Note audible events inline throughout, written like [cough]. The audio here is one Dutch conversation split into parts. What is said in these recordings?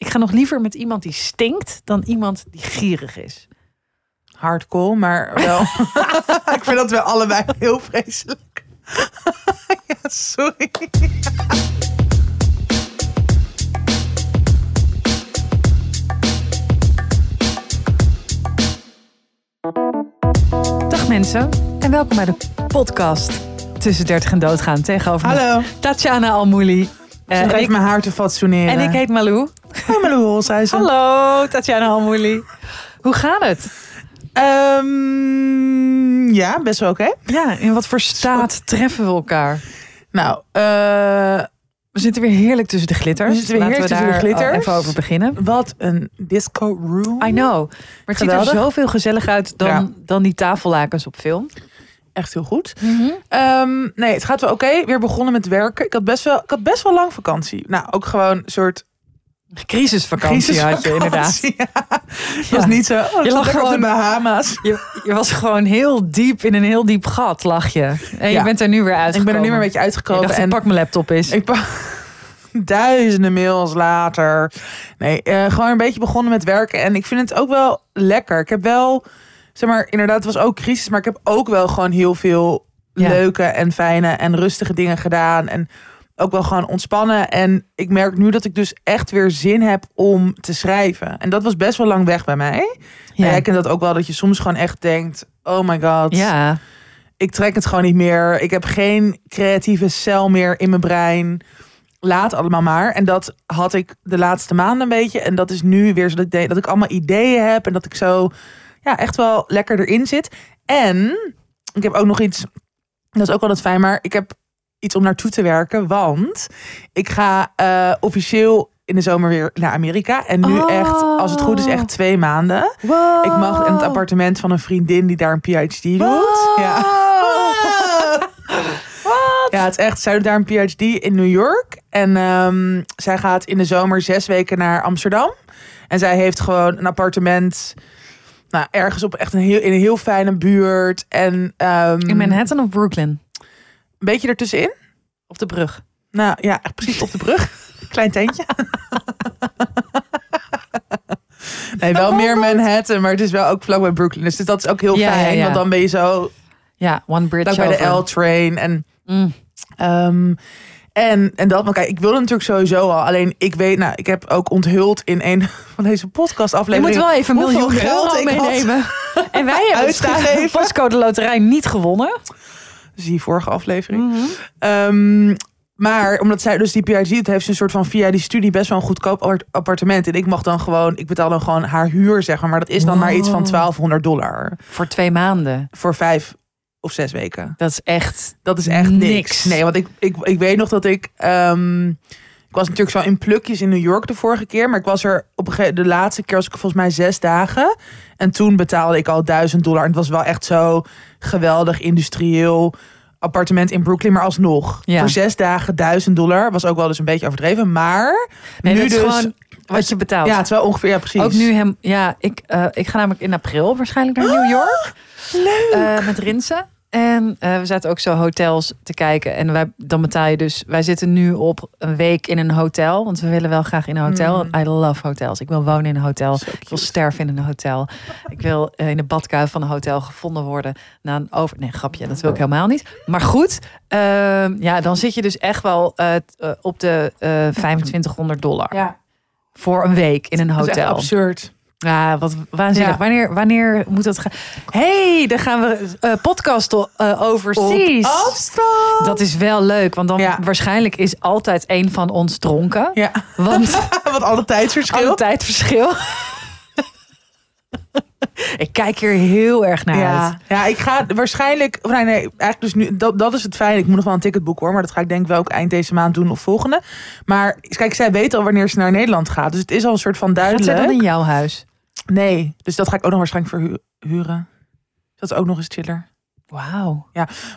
Ik ga nog liever met iemand die stinkt dan iemand die gierig is. Hardcore, maar wel. [laughs] ik vind dat we allebei heel vreselijk. [laughs] ja, sorry. Dag mensen en welkom bij de podcast Tussen 30 en Doodgaan. Tegenover me Hallo. Tatjana Almouli. Eh, geeft ik, mijn haar te fatsoeneren. en ik heet Malou. Hoi Malou Holshuizen. Hallo Tatjana Almouli. Hoe gaat het? Ehm, ja, best wel oké. Ja, in wat voor staat treffen we elkaar? Nou, eh, We zitten weer heerlijk tussen de glitters. We zitten weer Laten heerlijk we tussen de glitters. Even over beginnen. wat een disco room. I know. Maar het ziet er zoveel gezellig uit dan, Ja. dan die tafellakens op film. Echt heel goed. Ehm, nee, het gaat wel oké. Weer begonnen met werken. Ik had, best wel, ik had best wel lang vakantie. Nou, ook gewoon een soort Crisisvakantie had je inderdaad. crisisvakantie. [laughs] Ja. Het was niet zo. Oh, Je lag gewoon op de Bahama's. Je, je was gewoon heel diep in een heel diep gat, lag je. En je bent er nu weer uitgekomen. Ik ben er nu maar een beetje Je uitgekomen. dacht, en ik pak mijn laptop eens. Ik pak [laughs] duizenden mails later. Nee, eh, gewoon een beetje begonnen met werken. En ik vind het ook wel lekker. Ik heb wel, zeg maar, inderdaad, het was ook crisis. Maar ik heb ook wel gewoon heel veel Ja. leuke en fijne en rustige dingen gedaan. En ook wel gewoon ontspannen. En ik merk nu dat ik dus echt weer zin heb om te schrijven. En dat was best wel lang weg bij mij. Ja. Jij kent dat ook wel, dat je soms gewoon echt denkt... Oh my god, ja. ik trek het gewoon niet meer. Ik heb geen creatieve cel meer in mijn brein. Laat allemaal maar. En dat had ik de laatste maanden een beetje. En dat is nu weer zo dat ik, dat ik allemaal ideeën heb. En dat ik zo ja, echt wel lekker erin zit. En ik heb ook nog iets. Dat is ook wel dat fijn. Maar ik heb iets om naartoe te werken. Want ik ga eh, officieel in de zomer weer naar Amerika. En nu Oh. echt, als het goed is, echt twee maanden. Wow. Ik mag in het appartement van een vriendin die daar een PhD doet. Wow. Ja. [laughs] Ja, het is echt. Zij doet daar een PhD in New York. En ehm, zij gaat in de zomer zes weken naar Amsterdam. En zij heeft gewoon een appartement. Nou, ergens op echt een heel, in een heel fijne buurt. En ehm, In Manhattan of Brooklyn? Een beetje ertussenin. Op de brug. Nou ja, echt precies op de brug. [laughs] Klein tentje. [laughs] Nee, wel meer Manhattan, maar het is wel ook vlakbij Brooklyn. Dus dat is ook heel Ja, fijn. ja. Want dan ben je zo Ja, One Bridge Vlak bij de over. L-train. En, Mm. ehm, en, en dat, maar kijk, ik wilde natuurlijk sowieso al. Alleen ik weet, nou, ik heb ook onthuld in een [laughs] van deze podcast Je afleveringen. moet wel even een miljoen geld meenemen. En wij hebben uitgegeven. de postcode loterij niet gewonnen. Dus die vorige aflevering. Mhm. Ehm, maar omdat zij dus die PhD, het heeft ze een soort van via die studie best wel een goedkoop appart- appartement. En ik mag dan gewoon, ik betaal dan gewoon haar huur, zeg maar. Maar dat is dan maar iets van Wow. 1200 dollar Voor twee maanden. voor vijf of zes weken. Dat is echt... Dat is echt niks. Niks. Nee, want ik, ik, ik weet nog dat ik. ehm, ik was natuurlijk zo in plukjes in New York de vorige keer. Maar ik was er op een gegeven de laatste keer was ik volgens mij zes dagen. En toen betaalde ik al duizend dollar. En het was wel echt zo geweldig industrieel appartement in Brooklyn. Maar alsnog, Ja. voor zes dagen duizend dollar was ook wel dus een beetje overdreven. Maar Nee, nu dus. gewoon wat je betaalt. ja, het is wel ongeveer, ja precies. Ook nu hem, ja, ik, eh, ik ga namelijk in april waarschijnlijk naar New York. Leuk. eh, met Rinsen. En eh, we zaten ook zo hotels te kijken. En wij, dan betaal je dus... Wij zitten nu op een week in een hotel. Want we willen wel graag in een hotel. Mm. I love hotels. Ik wil wonen in een hotel. Ik wil sterven in een hotel. Ik wil eh, in de badkuip van een hotel gevonden worden. Na een over... Nee, grapje. Dat wil ik helemaal niet. Maar goed. ehm, ja, dan zit je dus echt wel eh, op de eh 2500 dollar. Ja, Voor een week in een dat is hotel. absurd. Ja, wat waanzinnig. Ja. Wanneer, wanneer moet dat gaan? hey, dan gaan we eh podcast uh. Op afstand. Dat is wel leuk, want dan Ja. waarschijnlijk is altijd een van ons dronken. Ja, Want [laughs] wat alle tijdsverschil. alle tijdverschil. [laughs] Ik kijk hier heel erg naar Ja, uit. ja, ik ga waarschijnlijk. Nee, nee, eigenlijk dus nu. Dat, dat is het fijn. Ik moet nog wel een ticket boeken hoor. Maar dat ga ik denk ik wel ook eind deze maand doen of volgende. Maar kijk, zij weet al wanneer ze naar Nederland gaat. Dus het is al een soort van Gaat duidelijk. zij dan in jouw huis? Nee, dus dat ga ik ook nog waarschijnlijk verhuren. Dat is ook nog eens chiller. Wauw.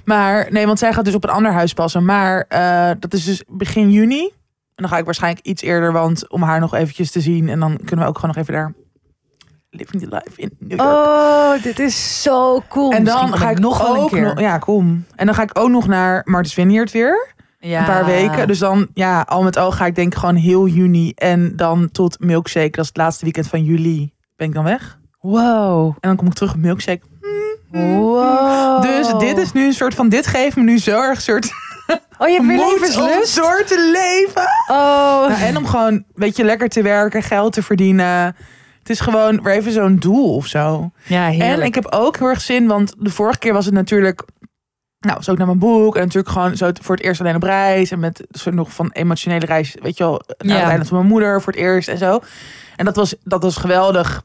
Maar nee, want zij gaat dus op een ander huis passen. Maar eh, dat is dus begin juni. En dan ga ik waarschijnlijk iets eerder, want om haar nog eventjes te zien. En dan kunnen we ook gewoon nog even daar living the life in New York. Oh, dit is zo cool. en dan ga ik nog wel een ook keer. nog- ja, kom. En dan ga ik ook nog naar Martens Vineyard weer. Ja. een paar weken. Dus dan, ja, al met al ga ik denk ik gewoon heel juni. En dan tot Milkshake, dat is het laatste weekend van juli, ben ik dan weg. Wow. En dan kom ik terug op Milkshake. Wow. Dus dit is nu een soort van, dit geeft me nu zo erg soort [laughs] Oh, je hebt weer levenslust? door te leven. Oh. Ja, en om gewoon, weet je, lekker te werken, geld te verdienen. Het is gewoon weer even zo'n doel of zo. Ja, heerlijk. En ik heb ook heel erg zin, want de vorige keer was het natuurlijk... Nou, was ook naar mijn boek. En natuurlijk gewoon zo voor het eerst alleen op reis. En met soort nog van emotionele reis, weet je wel, naar Ja. het eiland van mijn moeder voor het eerst en zo. En dat was, dat was geweldig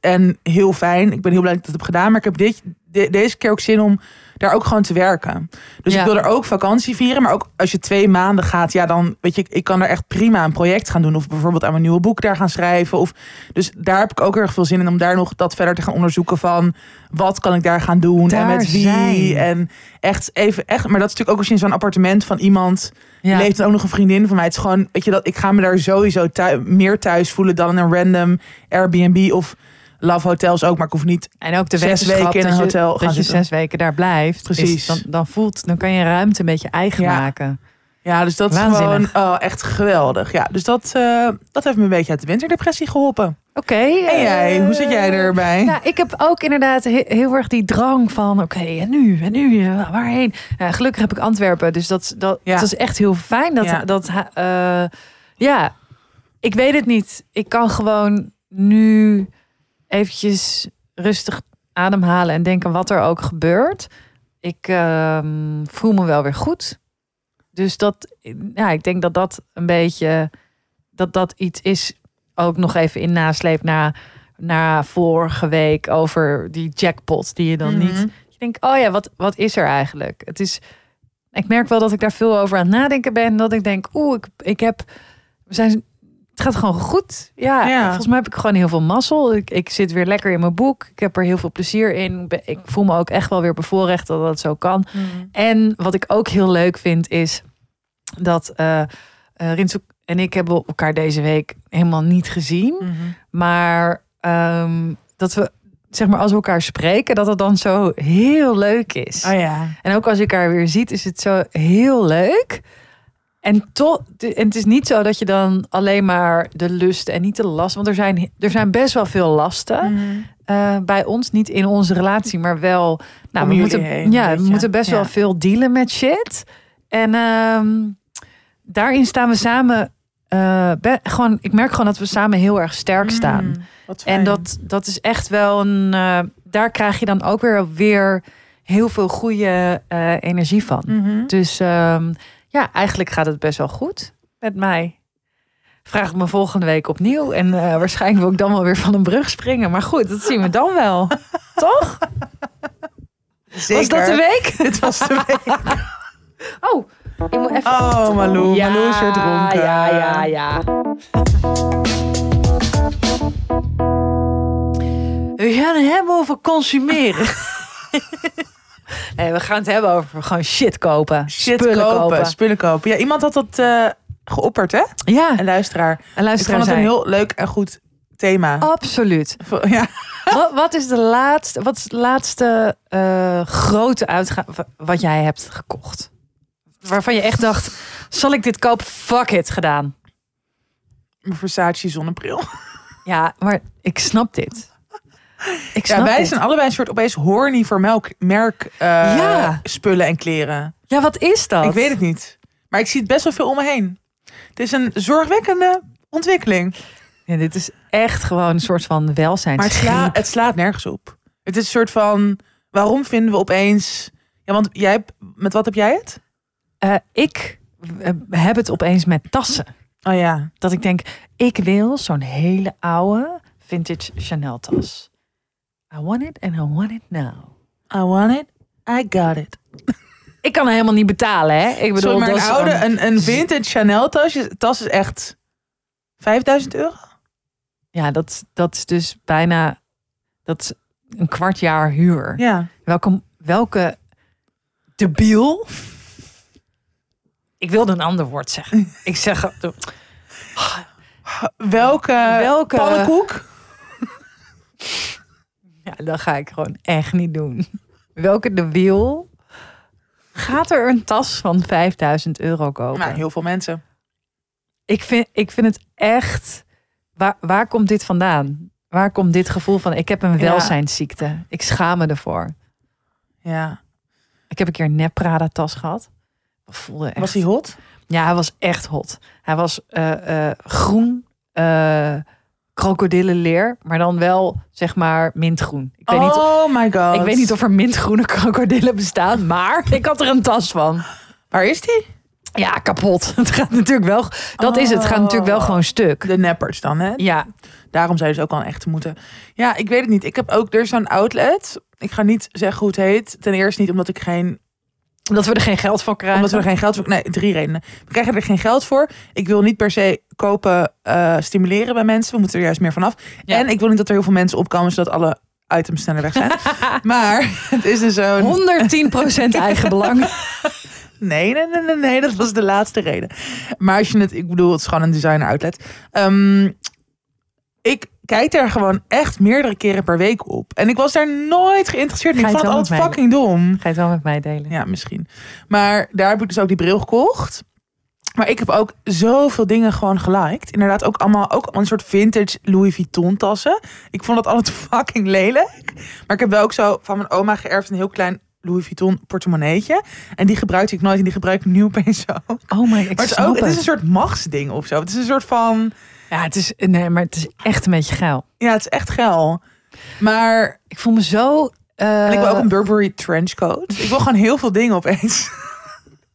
en heel fijn. Ik ben heel blij dat ik dat heb gedaan. Maar ik heb dit, de- deze keer ook zin om daar ook gewoon te werken. Dus Ja. ik wil er ook vakantie vieren. Maar ook als je twee maanden gaat, ja, dan weet je, ik- kan er echt prima een project gaan doen. Of bijvoorbeeld aan mijn nieuwe boek daar gaan schrijven. Of, dus daar heb ik ook erg veel zin in om daar nog dat verder te gaan onderzoeken van wat kan ik daar gaan doen Daar en met wie. zijn. En echt even, echt, maar dat is natuurlijk ook als je in zo'n appartement van iemand ja. leeft en ook nog een vriendin van mij. Het is gewoon, weet je dat, ik ga me daar sowieso meer thuis voelen dan in een random Airbnb of Love Hotels ook. Maar ik hoef niet En ook de zes weken in dat een je- hotel gaan dat je zes weken daar blijft. Precies. is dan, dan voelt, dan kan je ruimte een beetje eigen Ja. maken. Ja, dus dat is gewoon oh, echt geweldig. Ja, dus dat, eh, dat heeft me een beetje uit de winterdepressie geholpen. Oké. En jij, hoe zit jij erbij? Nou, ik heb ook inderdaad he- heel erg die drang van, oké, en nu, en nu, eh, waarheen? Ja, gelukkig heb ik Antwerpen, dus dat, dat, Ja. dat is echt heel fijn. Dat, Ja. dat, eh, ja, ik weet het niet. Ik kan gewoon nu eventjes rustig ademhalen en denken wat er ook gebeurt. Ik ehm, voel me wel weer goed. Dus dat, ja, ik denk dat dat een beetje, dat dat iets is, ook nog even in nasleep na, na vorige week over die jackpot die je dan niet. Mhm. Je denkt, oh ja, wat, wat is er eigenlijk? Het is, ik merk wel dat ik daar veel over aan het nadenken ben. Dat ik denk, oeh, ik, ik heb, we zijn, het gaat gewoon goed. Ja, Ja. volgens mij heb ik gewoon heel veel mazzel. Ik, ik zit weer lekker in mijn boek. Ik heb er heel veel plezier in. Ik Ik voel me ook echt wel weer bevoorrecht dat dat zo kan. Mhm. En wat ik ook heel leuk vind is dat Rinsoek en ik hebben elkaar deze week helemaal niet gezien. Mhm. Maar ehm, dat we, zeg maar, als we elkaar spreken, dat het dan zo heel leuk is. Oh ja. En ook als je elkaar weer ziet, is het zo heel leuk. En, toch, en het is niet zo dat je dan alleen maar de lust en niet de last. Want er zijn, er zijn best wel veel lasten Mhm. eh, bij ons. Niet in onze relatie, maar wel. Nou, Om we moeten, heen, ja, we moeten best Ja. wel veel dealen met shit. En ehm, daarin staan we samen. eh, gewoon, ik merk gewoon dat we samen heel erg sterk staan. Mm, fijn. En dat, dat is echt wel een. eh, daar krijg je dan ook weer, weer heel veel goede energie van. Mhm. Dus ehm, ja, eigenlijk gaat het best wel goed met mij. Vraag ik me volgende week opnieuw. En eh, waarschijnlijk wil ik dan wel weer van een brug springen. Maar goed, dat zien we dan wel. [laughs] Toch? Zeker. Was dat de week? [laughs] Dit was de week. [laughs] Oh, ik moet even... Oh, Malou. Malou is weer dronken. Ja, ja, ja. We gaan het hebben over consumeren. Nee, we gaan het hebben over gewoon shit kopen. Shit spullen kopen, kopen. Spullen kopen. Ja, iemand had dat eh geopperd, hè? Ja, Een luisteraar. en Ik luister vond het een heel leuk en goed thema. Absoluut. [laughs] Ja. wat, wat is de laatste, wat is het laatste eh, grote uitgave wat jij hebt gekocht? Waarvan je echt dacht, zal ik dit kopen? Fuck it, gedaan. Versace zonnebril. [laughs] Ja, maar ik snap dit. [laughs] Ik Ja, snap wij dit. zijn allebei een soort opeens horny voor melk, merk eh, Ja. spullen en kleren. Ja, wat is dat? Ik weet het niet. Maar ik zie het best wel veel om me heen. Het is een zorgwekkende ontwikkeling. Ja, dit is echt gewoon een soort van welzijn. Maar het, sla, het slaat nergens op. Het is een soort van, waarom vinden we opeens... Ja, want jij, met wat heb jij het? Eh, ik eh, heb het opeens met tassen. Oh ja. Dat ik denk, ik wil zo'n hele oude vintage Chanel tas. I want it and I want it now. I want it, I got it. [laughs] Ik kan helemaal niet betalen, hè? Ik bedoel, Sorry, maar een oude, een, een vintage Chanel tas, tas is echt 5000 euro? Ja, dat, dat is dus bijna dat is een kwart jaar huur. Ja. Welke, welke debiel? Ik wilde een ander woord zeggen. [laughs] Ik zeg Welke, Welke- pannenkoek? [laughs] [laughs] Ja, dat ga ik gewoon echt niet doen. Welke de wiel gaat er een tas van 5000 euro kopen? Nou, heel veel mensen. Ik, vind, ik vind het echt... Waar, waar komt dit vandaan? Waar komt dit gevoel van? Ik heb een Ja. welzijnsziekte. Ik schaam me ervoor. Ja. Ik heb een keer een nep Prada tas gehad. Voelde echt... Was hij hot? Ja, hij was echt hot. Hij was eh, eh, groen, eh krokodillenleer, maar dan wel zeg maar mintgroen. Ik weet, niet, oh my god. ik weet niet of er mintgroene krokodillen bestaan, maar [laughs] ik had er een tas van. Waar is die? Ja, kapot. [laughs] Het gaat natuurlijk wel. Dat is het. Het gaat natuurlijk wel Oh. gewoon stuk. De neppers dan, hè? Ja, Daarom zou je dus ook al een echte moeten. Ja, ik weet het niet. Ik heb ook, er is zo'n outlet. Ik ga niet zeggen hoe het heet. Ten eerste niet omdat ik geen, omdat we er geen geld voor krijgen. omdat we er geen geld voor. Nee, drie redenen. We krijgen er geen geld voor. Ik wil niet per se kopen, eh, stimuleren bij mensen. We moeten er juist meer vanaf. Ja. En ik wil niet dat er heel veel mensen opkomen zodat alle items sneller weg zijn. [laughs] maar het is dus zo'n. 110% eigen belang. [laughs] Nee, nee, nee, nee, nee, dat was de laatste reden. Maar als je het, ik bedoel, het is gewoon een designer outlet. Ehm, ik kijk daar gewoon echt meerdere keren per week op. En ik was daar nooit geïnteresseerd in. Ik vond het altijd fucking dom. Ga je het wel met mij delen? Ja, misschien. Maar daar heb ik dus ook die bril gekocht. Maar ik heb ook zoveel dingen gewoon geliked. Inderdaad, ook allemaal, ook een soort vintage Louis Vuitton tassen. Ik vond dat altijd [laughs] fucking lelijk. Maar ik heb wel ook zo van mijn oma geërfd een heel klein Louis Vuitton portemonneetje. En die gebruikte ik nooit en die gebruik ik nu opeens ook. Oh my, ik Maar het is, ook, het is een soort machtsding of zo. Het is een soort van, Ja, het is, nee, maar het is echt een beetje geil. ja, het is echt geil. Maar Ik voel me zo... eh, en ik wil ook een Burberry trenchcoat. Ik wil gewoon heel veel dingen opeens.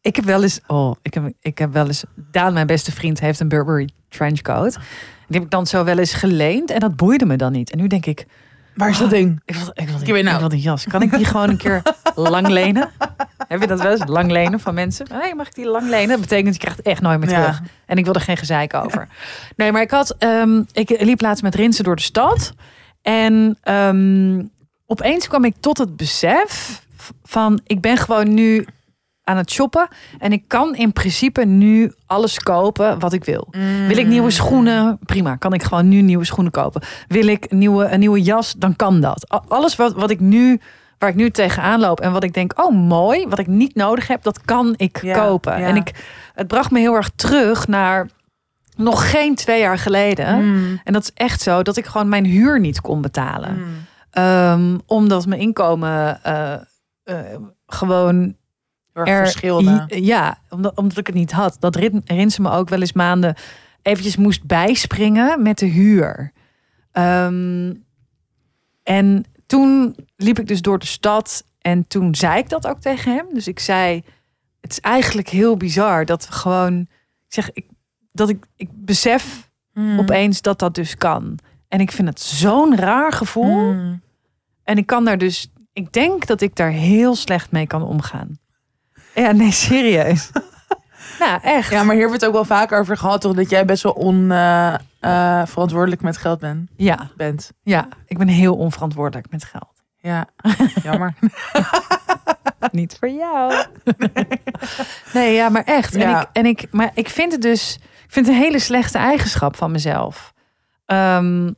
Ik heb wel eens, oh, ik heb, ik heb wel eens, Daan, mijn beste vriend, heeft een Burberry trenchcoat. Die heb ik dan zo wel eens geleend en dat boeide me dan niet. En nu denk ik, Waar is dat ding? ik wil, ik wil, ik wil die jas. Kan ik die gewoon een keer lang lenen? [laughs] Heb je dat wel eens? Lang lenen van mensen? Nee, mag ik die lang lenen? Dat betekent, je krijgt het echt nooit meer Ja. terug. En ik wil er geen gezeik over. Nee, maar ik had, ehm, ik liep laatst met Rinsen door de stad. En ehm, opeens kwam ik tot het besef van, ik ben gewoon nu aan het shoppen. En ik kan in principe nu alles kopen wat ik wil. Wil ik nieuwe schoenen? Prima, kan ik gewoon nu nieuwe schoenen kopen. Wil ik een nieuwe, een nieuwe jas? Dan kan dat. Alles wat, wat ik nu, waar ik nu tegenaan loop en wat ik denk, oh mooi, wat ik niet nodig heb, dat kan ik Ja, kopen. ja. En ik, het bracht me heel erg terug naar nog geen twee jaar geleden. Mm. En dat is echt zo dat ik gewoon mijn huur niet kon betalen. Mm. Ehm, omdat mijn inkomen eh, eh, gewoon er, verschilde. Ja, omdat, omdat ik het niet had. Dat Rin- Rinse me ook wel eens maanden eventjes moest bijspringen met de huur. Ehm, en toen liep ik dus door de stad en toen zei ik dat ook tegen hem. Dus ik zei, het is eigenlijk heel bizar dat we gewoon, ik zeg, ik, dat ik, ik besef Mm. opeens dat dat dus kan. En ik vind het zo'n raar gevoel. Mm. En ik kan daar dus, ik denk dat ik daar heel slecht mee kan omgaan. Ja, nee, serieus. [laughs] nou, echt. Ja, maar hier hebben we het ook wel vaker over gehad, toch? Dat jij best wel onverantwoordelijk met geld ben, ja, bent. ja, ik ben heel onverantwoordelijk met geld. Ja, [laughs] jammer. [laughs] Niet voor jou. nee, ja, maar echt. En, Ja. ik, en ik, maar ik vind het dus, ik vind het een hele slechte eigenschap van mezelf. Ehm,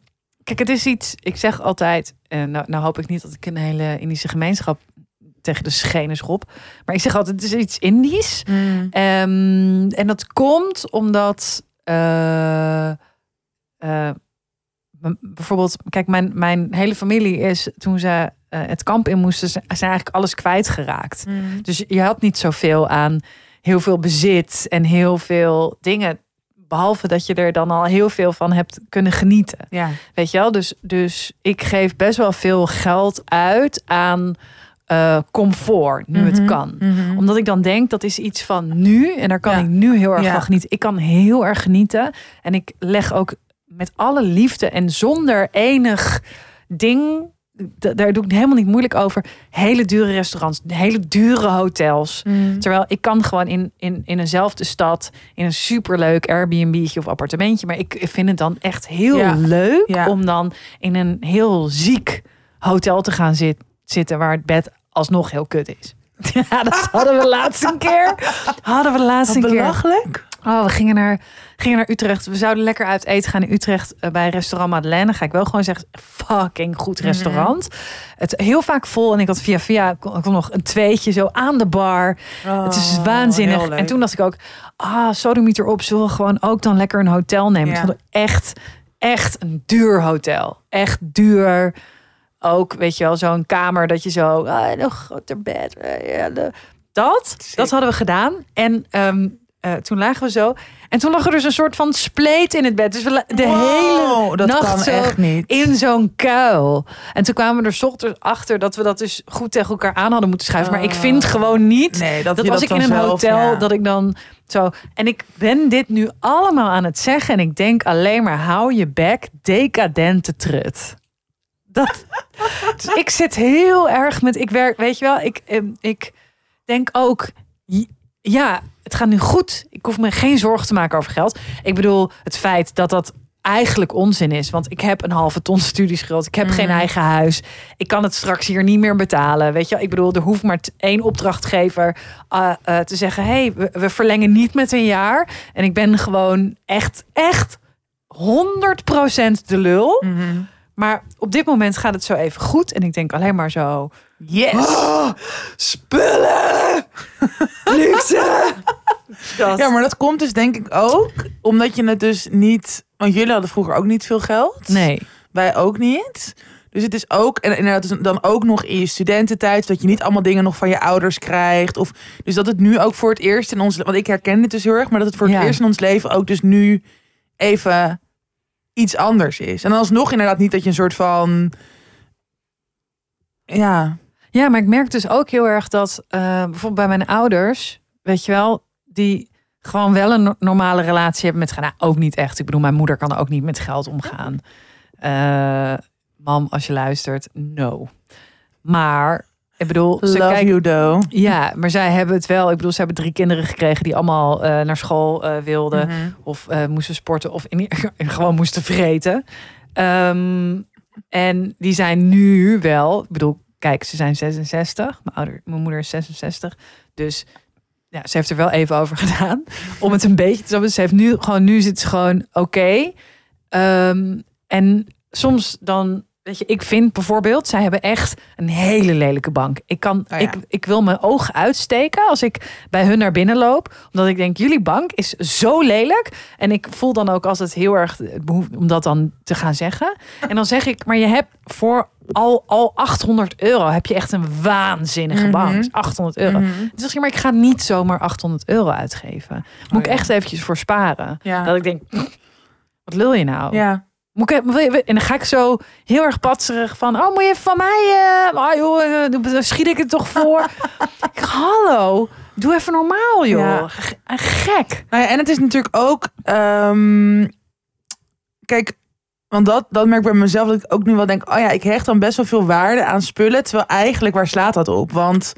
kijk, het is iets, ik zeg altijd, en nou, nou hoop ik niet dat ik een hele Indische gemeenschap tegen de schenen schop. Maar ik zeg altijd, het is iets Indisch. Mm. Ehm, en dat komt omdat eh, eh, bijvoorbeeld, kijk, mijn, mijn hele familie is toen ze eh, het kamp in moesten, ze- zijn eigenlijk alles kwijtgeraakt. Mm. Dus je had niet zoveel aan heel veel bezit en heel veel dingen. Behalve dat je er dan al heel veel van hebt kunnen genieten. Ja. Weet je wel? Dus, dus ik geef best wel veel geld uit aan eh, comfort, nu het Mhm. kan Mhm. omdat ik dan denk dat is iets van nu en daar kan Ja. ik nu heel erg Ja. van genieten. Ik kan heel erg genieten en ik leg ook met alle liefde en zonder enig ding, daar doe ik helemaal niet moeilijk over, hele dure restaurants, hele dure hotels. Mm. Terwijl ik kan gewoon in, in, in eenzelfde stad, in een superleuk Airbnb'tje of appartementje. Maar ik vind het dan echt heel Ja. leuk Ja. om dan in een heel ziek hotel te gaan zit, zitten waar het bed alsnog heel kut is. [laughs] Ja, dat hadden we laatst een keer. Hadden we laatst een keer. belachelijk. Oh, we gingen naar, gingen naar Utrecht. We zouden lekker uit eten gaan in Utrecht eh, bij restaurant Madeleine. Ga ik wel gewoon zeggen, fucking goed restaurant. Het heel vaak vol. En ik had via via kon, kon nog een tweetje zo aan de bar. het is Oh, waanzinnig. En toen dacht ik ook, ah, sodemieter op. Zullen we gewoon ook dan lekker een hotel nemen? Ja. Het echt, echt een duur hotel. Echt duur. Ook, weet je wel, zo'n kamer dat je zo, ah, een groter bed. eh, dat, dat hadden we gedaan. En ehm, eh, toen lagen we zo. En toen lag er dus een soort van spleet in het bed. Dus we de hele dat nacht kan zo echt niet. in zo'n kuil. En toen kwamen we er 's ochtends achter dat we dat dus goed tegen elkaar aan hadden moeten schuiven. Maar ik vind gewoon niet Oh. Nee, dat, dat als ik in een zelf, hotel, ja. dat ik dan zo. En ik ben dit nu allemaal aan het zeggen. En ik denk alleen maar: hou je bek, decadente trut. Dat, dus ik zit heel erg met. Ik werk, weet je wel, ik, ehm, ik denk ook. Ja, het gaat nu goed. Ik hoef me geen zorgen te maken over geld. Ik bedoel, het feit dat dat eigenlijk onzin is. Want ik heb een halve ton studieschuld. Ik heb geen Mhm. eigen huis. Ik kan het straks hier niet meer betalen. Weet je, ik bedoel, er hoeft maar één opdrachtgever uh, uh, te zeggen: hey, we, we verlengen niet met een jaar. En ik ben gewoon echt, echt 100% de lul. Mhm. Maar op dit moment gaat het zo even goed. En ik denk alleen maar zo: Yes! oh, [gasps] spullen! [laughs] Luxe! Dat- Ja, maar dat komt dus denk ik ook omdat je het dus niet... Want jullie hadden vroeger ook niet veel geld. Nee. Wij ook niet. Dus het is ook, en inderdaad dus dan ook nog in je studententijd, dat je niet allemaal dingen nog van je ouders krijgt. Of, dus dat het nu ook voor het eerst in ons, want ik herken dit dus heel erg, maar dat het voor het Ja. eerst in ons leven ook dus nu even iets anders is. En alsnog inderdaad niet dat je een soort van, ja, Ja, maar ik merk dus ook heel erg dat eh, bijvoorbeeld bij mijn ouders, weet je wel, die gewoon wel een no- normale relatie hebben met nou, ook niet echt. Ik bedoel, mijn moeder kan ook niet met geld omgaan. Eh, mam, als je luistert, no. Maar ik bedoel, ze love kijken, you though. ja, maar zij hebben het wel. Ik bedoel, ze hebben drie kinderen gekregen die allemaal eh, naar school eh, wilden Mhm. of eh, moesten sporten of in, [laughs] gewoon moesten vreten. Ehm, en die zijn nu wel, ik bedoel, kijk, ze zijn 66. Mijn, ouder, mijn moeder is 66. Dus ja, ze heeft er wel even over [laughs] gedaan. Om het een beetje te snappen. Ze heeft nu gewoon, nu zit ze gewoon oké. Ehm, en soms dan, weet je, ik vind bijvoorbeeld, zij hebben echt een hele lelijke bank. Ik kan, Oh ja. ik, ik wil mijn ogen uitsteken als ik bij hun naar binnen loop. Omdat ik denk, jullie bank is zo lelijk. En ik voel dan ook als het heel erg het behoeft om dat dan te gaan zeggen. En dan zeg ik, maar je hebt voor al, al 800 euro heb je echt een waanzinnige Mhm. bank. 800 euro. Dus zeg je, maar ik ga niet zomaar 800 euro uitgeven. Moet Oh ik echt eventjes voor sparen. Ja. Dat ik denk, wat lul je nou? ja. Moet ik, en dan ga ik zo heel erg patserig van, oh, moet je even van mij, ah, joh, eh, dan schiet ik het toch voor. [laughs] ik, hallo, doe even normaal, joh. Ja. Gek. Nou ja, en het is natuurlijk ook. ehm, kijk, want dat, dat merk ik bij mezelf dat ik ook nu wel denk: oh ja, ik hecht dan best wel veel waarde aan spullen. Terwijl eigenlijk, waar slaat dat op? Want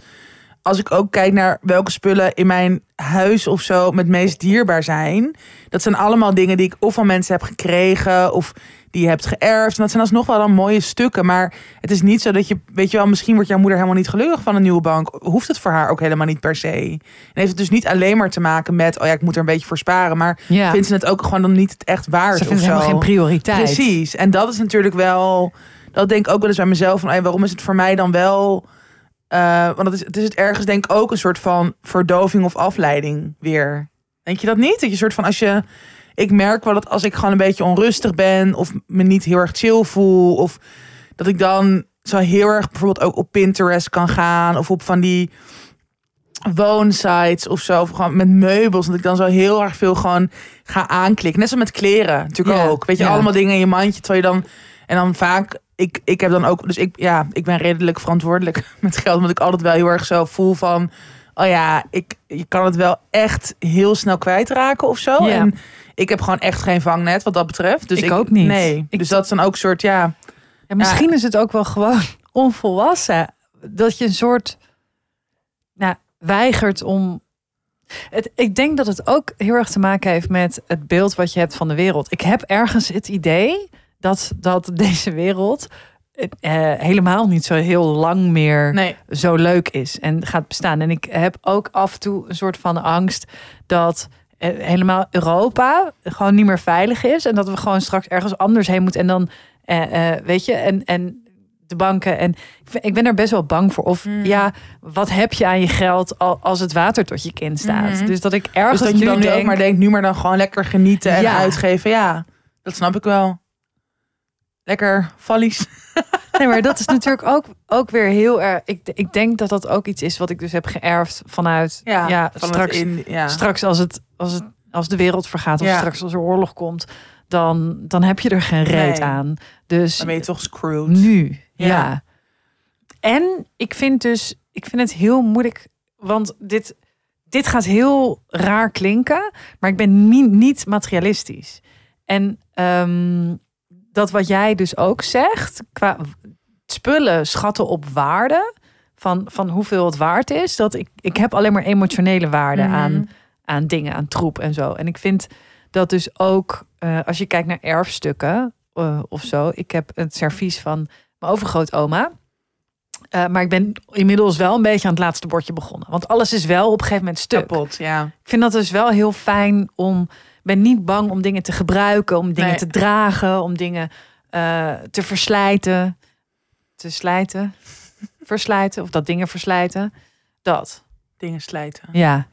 als ik ook kijk naar welke spullen in mijn huis of zo met het meest dierbaar zijn, dat zijn allemaal dingen die ik of van mensen heb gekregen of die je hebt geërfd. En dat zijn alsnog wel dan mooie stukken. Maar het is niet zo dat je, weet je wel, misschien wordt jouw moeder helemaal niet gelukkig van een nieuwe bank. Hoeft het voor haar ook helemaal niet per se. En heeft het dus niet alleen maar te maken met, oh ja, ik moet er een beetje voor sparen. Maar Ja, vindt ze het ook gewoon dan niet echt waard ze of vinden zo. helemaal geen prioriteit. Precies. En dat is natuurlijk wel, dat denk ik ook wel eens bij mezelf van, hey, waarom is het voor mij dan wel, eh, want het is, het is het ergens denk ik ook een soort van verdoving of afleiding weer. Denk je dat niet? Dat je soort van als je, ik merk wel dat als ik gewoon een beetje onrustig ben of me niet heel erg chill voel of dat ik dan zo heel erg bijvoorbeeld ook op Pinterest kan gaan of op van die woonsites of zo, of gewoon met meubels, dat ik dan zo heel erg veel gewoon ga aanklikken. Net zo met kleren natuurlijk ook. Weet je, allemaal dingen in je mandje, terwijl je dan en dan vaak ik, ik heb dan ook, dus ik, ja, ik ben redelijk verantwoordelijk [laughs] met geld, omdat ik altijd wel heel erg zo voel van, oh ja, ik, je kan het wel echt heel snel kwijtraken of zo. Ja. En ik heb gewoon echt geen vangnet wat dat betreft. Dus Ik ook niet. Nee, Ik- dus dat is dan ook een soort, ja, Ja, misschien is het ook wel gewoon [laughs] onvolwassen. Dat je een soort nou, weigert om. Het, ik denk dat het ook heel erg te maken heeft met het beeld wat je hebt van de wereld. Ik heb ergens het idee dat, dat deze wereld eh, helemaal niet zo heel lang meer nee. zo leuk is en gaat bestaan. En ik heb ook af en toe een soort van angst dat eh, helemaal Europa gewoon niet meer veilig is. En dat we gewoon straks ergens anders heen moeten. En dan, eh, eh, weet je, en, en de banken. En ik ben- ik ben er best wel bang voor. Of Mm. ja, wat heb je aan je geld al- als het water tot je kind staat? Mhm. Dus dat ik ergens Dus dat je nu dan nu denk, ook maar denkt, nu maar dan gewoon lekker genieten en Ja. uitgeven. Ja, dat snap ik wel. Lekker vallies. [laughs] Nee, maar dat is natuurlijk ook, ook weer heel erg. Ik, ik denk dat dat ook iets is wat ik dus heb geërfd vanuit. Ja, van het straks, in, ja. straks als, het, als, het, als de wereld vergaat, of Ja. straks als er oorlog komt, dan, dan heb je er geen reet Nee. aan. Dus Dan ben je toch screwed. nu, ja. Ja. En ik vind dus, ik vind het heel moeilijk, want dit, dit gaat heel raar klinken, maar ik ben niet, niet materialistisch. En ehm, dat wat jij dus ook zegt, qua spullen schatten op waarde, van, van hoeveel het waard is, dat ik, ik heb alleen maar emotionele waarde Mhm. aan, aan dingen, aan troep en zo. En ik vind dat dus ook, eh, als je kijkt naar erfstukken eh, of zo. Ik heb het servies van mijn overgrootoma. Eh, maar ik ben inmiddels wel een beetje aan het laatste bordje begonnen. Want alles is wel op een gegeven moment stuk. Kapot, ja. Ik vind dat dus wel heel fijn om. Ben niet bang om dingen te gebruiken, om dingen Nee. te dragen, om dingen eh, te verslijten. Te slijten. [laughs] Verslijten. Of dat dingen verslijten. Dat. Dingen slijten. Ja.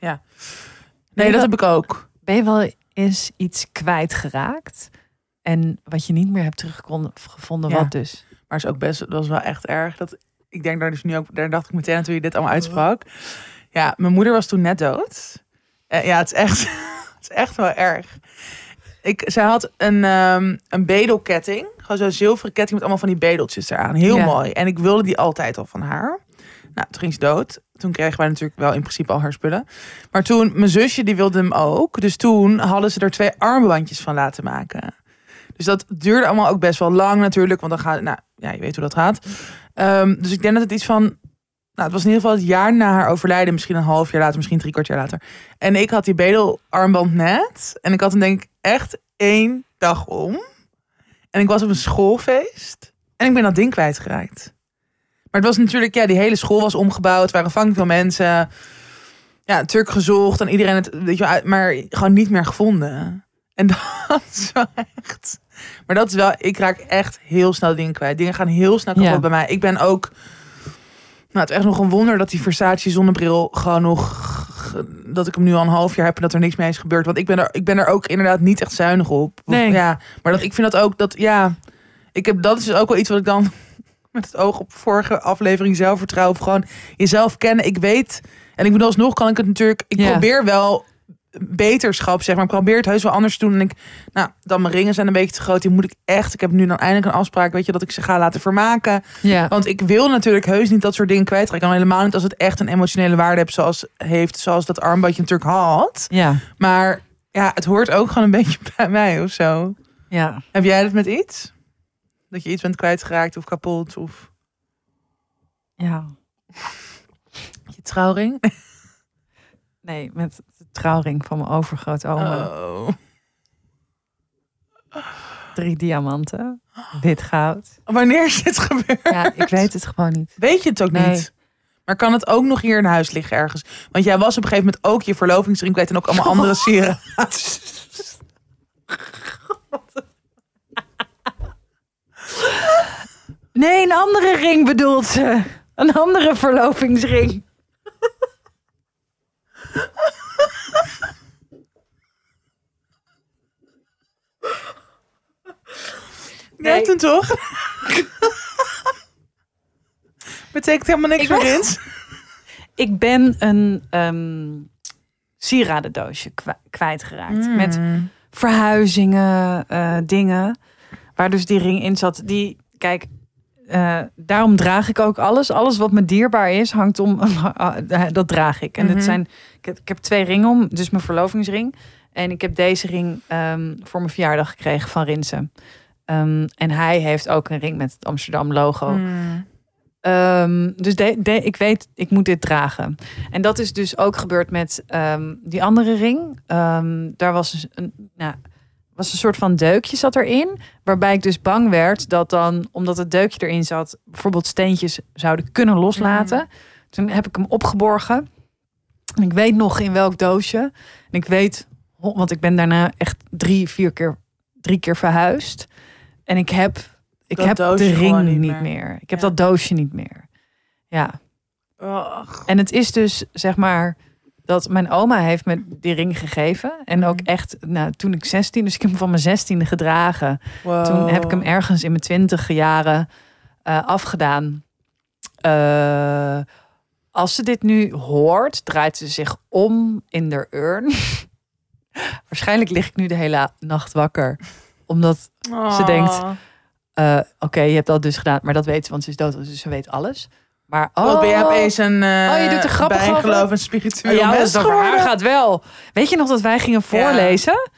Nee, dat heb ik ook. Ben je wel eens iets kwijtgeraakt? En wat je niet meer hebt teruggevonden, Ja. wat dus? Maar is ook best, dat was wel echt erg. Dat, ik denk daar dus nu ook, daar dacht ik meteen aan toen je dit allemaal uitsprak. Ja, mijn moeder was toen net dood. Eh, ja, het is echt, is echt wel erg. Ik, zij had een, ehm, een bedelketting. Gewoon zo'n zilveren ketting met allemaal van die bedeltjes eraan. Heel Ja. mooi. En ik wilde die altijd al van haar. Nou, toen ging ze dood. Toen kregen wij natuurlijk wel in principe al haar spullen. Maar toen, mijn zusje die wilde hem ook. Dus toen hadden ze er twee armbandjes van laten maken. Dus dat duurde allemaal ook best wel lang natuurlijk. Want dan gaat, nou ja, je weet hoe dat gaat. Ehm, dus ik denk dat het iets van, nou het was in ieder geval het jaar na haar overlijden. Misschien een half jaar later, misschien drie kwart jaar later. En ik had die bedelarmband net. En ik had hem denk ik echt één dag om. En ik was op een schoolfeest. En ik ben dat ding kwijtgeraakt. Maar het was natuurlijk, ja, die hele school was omgebouwd. Waren vang veel mensen. Ja, Turk gezocht en iedereen het, weet je, maar gewoon niet meer gevonden. En [laughs] dat is wel echt. Maar dat is wel, ik raak echt heel snel dingen kwijt. Dingen gaan heel snel kapot Ja. bij mij. Ik ben ook, nou, het is echt nog een wonder dat die Versace zonnebril gewoon nog, dat ik hem nu al een half jaar heb en dat er niks mee is gebeurd. Want ik ben er, ik ben er ook inderdaad niet echt zuinig op. Nee. Ja, maar dat, ik vind dat ook, dat, ja, ik heb, dat is dus ook wel iets wat ik dan [laughs] met het oog op vorige aflevering zelfvertrouwen. Of gewoon jezelf kennen. Ik weet, en ik bedoel alsnog kan ik het natuurlijk, ik Ja. probeer wel beterschap, zeg maar. Ik probeer het heus wel anders te doen. En ik, nou, dan mijn ringen zijn een beetje te groot. Die moet ik echt. Ik heb nu dan eindelijk een afspraak, weet je, dat ik ze ga laten vermaken. Ja. Want ik wil natuurlijk heus niet dat soort dingen kwijtraken. Dan helemaal niet als het echt een emotionele waarde heeft, zoals, heeft, zoals dat armbandje natuurlijk had. Ja. Maar ja, het hoort ook gewoon een [laughs] beetje bij mij of zo. Ja. Heb jij dat met iets? Dat je iets bent kwijtgeraakt of kapot of Ja. [laughs] je trouwring? Nee, met trouwring van mijn overgrootoma. Oh. Drie diamanten. Wit goud. Wanneer is dit gebeurd? Ja, ik weet het gewoon niet. Weet je het ook Nee. niet? Maar kan het ook nog hier in huis liggen ergens? Want jij was op een gegeven moment ook je verlovingsring kwijt en ook allemaal andere [laughs] sieren. Nee, een andere ring bedoelt ze. Een andere verlovingsring. [laughs] Hem toch? [laughs] Betekent helemaal niks Ik ben- meer Rins. Ik ben een ehm sieradendoosje kwa- kwijtgeraakt. Hmm. Met verhuizingen, eh, dingen. Waar dus die ring in zat. Die, kijk, eh, daarom draag ik ook alles. Alles wat me dierbaar is, hangt om. [laughs] dat draag ik. En Mhm. dit zijn, ik, heb, ik heb twee ringen om. Dus mijn verlovingsring. En ik heb deze ring ehm, voor mijn verjaardag gekregen van Rinsen. Ehm, en hij heeft ook een ring met het Amsterdam logo. Hmm. Ehm, dus de, de- ik weet, ik moet dit dragen. En dat is dus ook gebeurd met ehm, die andere ring. Daar was dus een, nou, was een soort van deukje zat erin. Waarbij ik dus bang werd dat dan, omdat het deukje erin zat, bijvoorbeeld steentjes zouden kunnen loslaten. Toen heb ik hem opgeborgen. En ik weet nog in welk doosje. En ik weet want ik ben daarna echt drie, vier keer, drie keer verhuisd. En ik heb, ik Dat heb de ring niet, niet meer. meer. Ik heb Ja. dat doosje niet meer. Ja. Och. En het is dus, zeg maar, dat mijn oma heeft me die ring gegeven. En ook Mhm. echt, nou, toen ik 16, dus ik heb hem van mijn 16e gedragen. Wow. Toen heb ik hem ergens in mijn twintig jaren eh, afgedaan. Eh, als ze dit nu hoort, draait ze zich om in de urn. [laughs] Waarschijnlijk lig ik nu de hele nacht wakker. Omdat, ze denkt, Oh. eh, oké, je hebt dat dus gedaan. Maar dat weet ze, want ze is dood, dus ze weet alles. Maar, oh, Wat ben jij opeens een uh, Oh, je doet er grappig over? bijgeloof en spiritueel ja, mens over haar gaat wel. Weet je nog dat wij gingen voorlezen?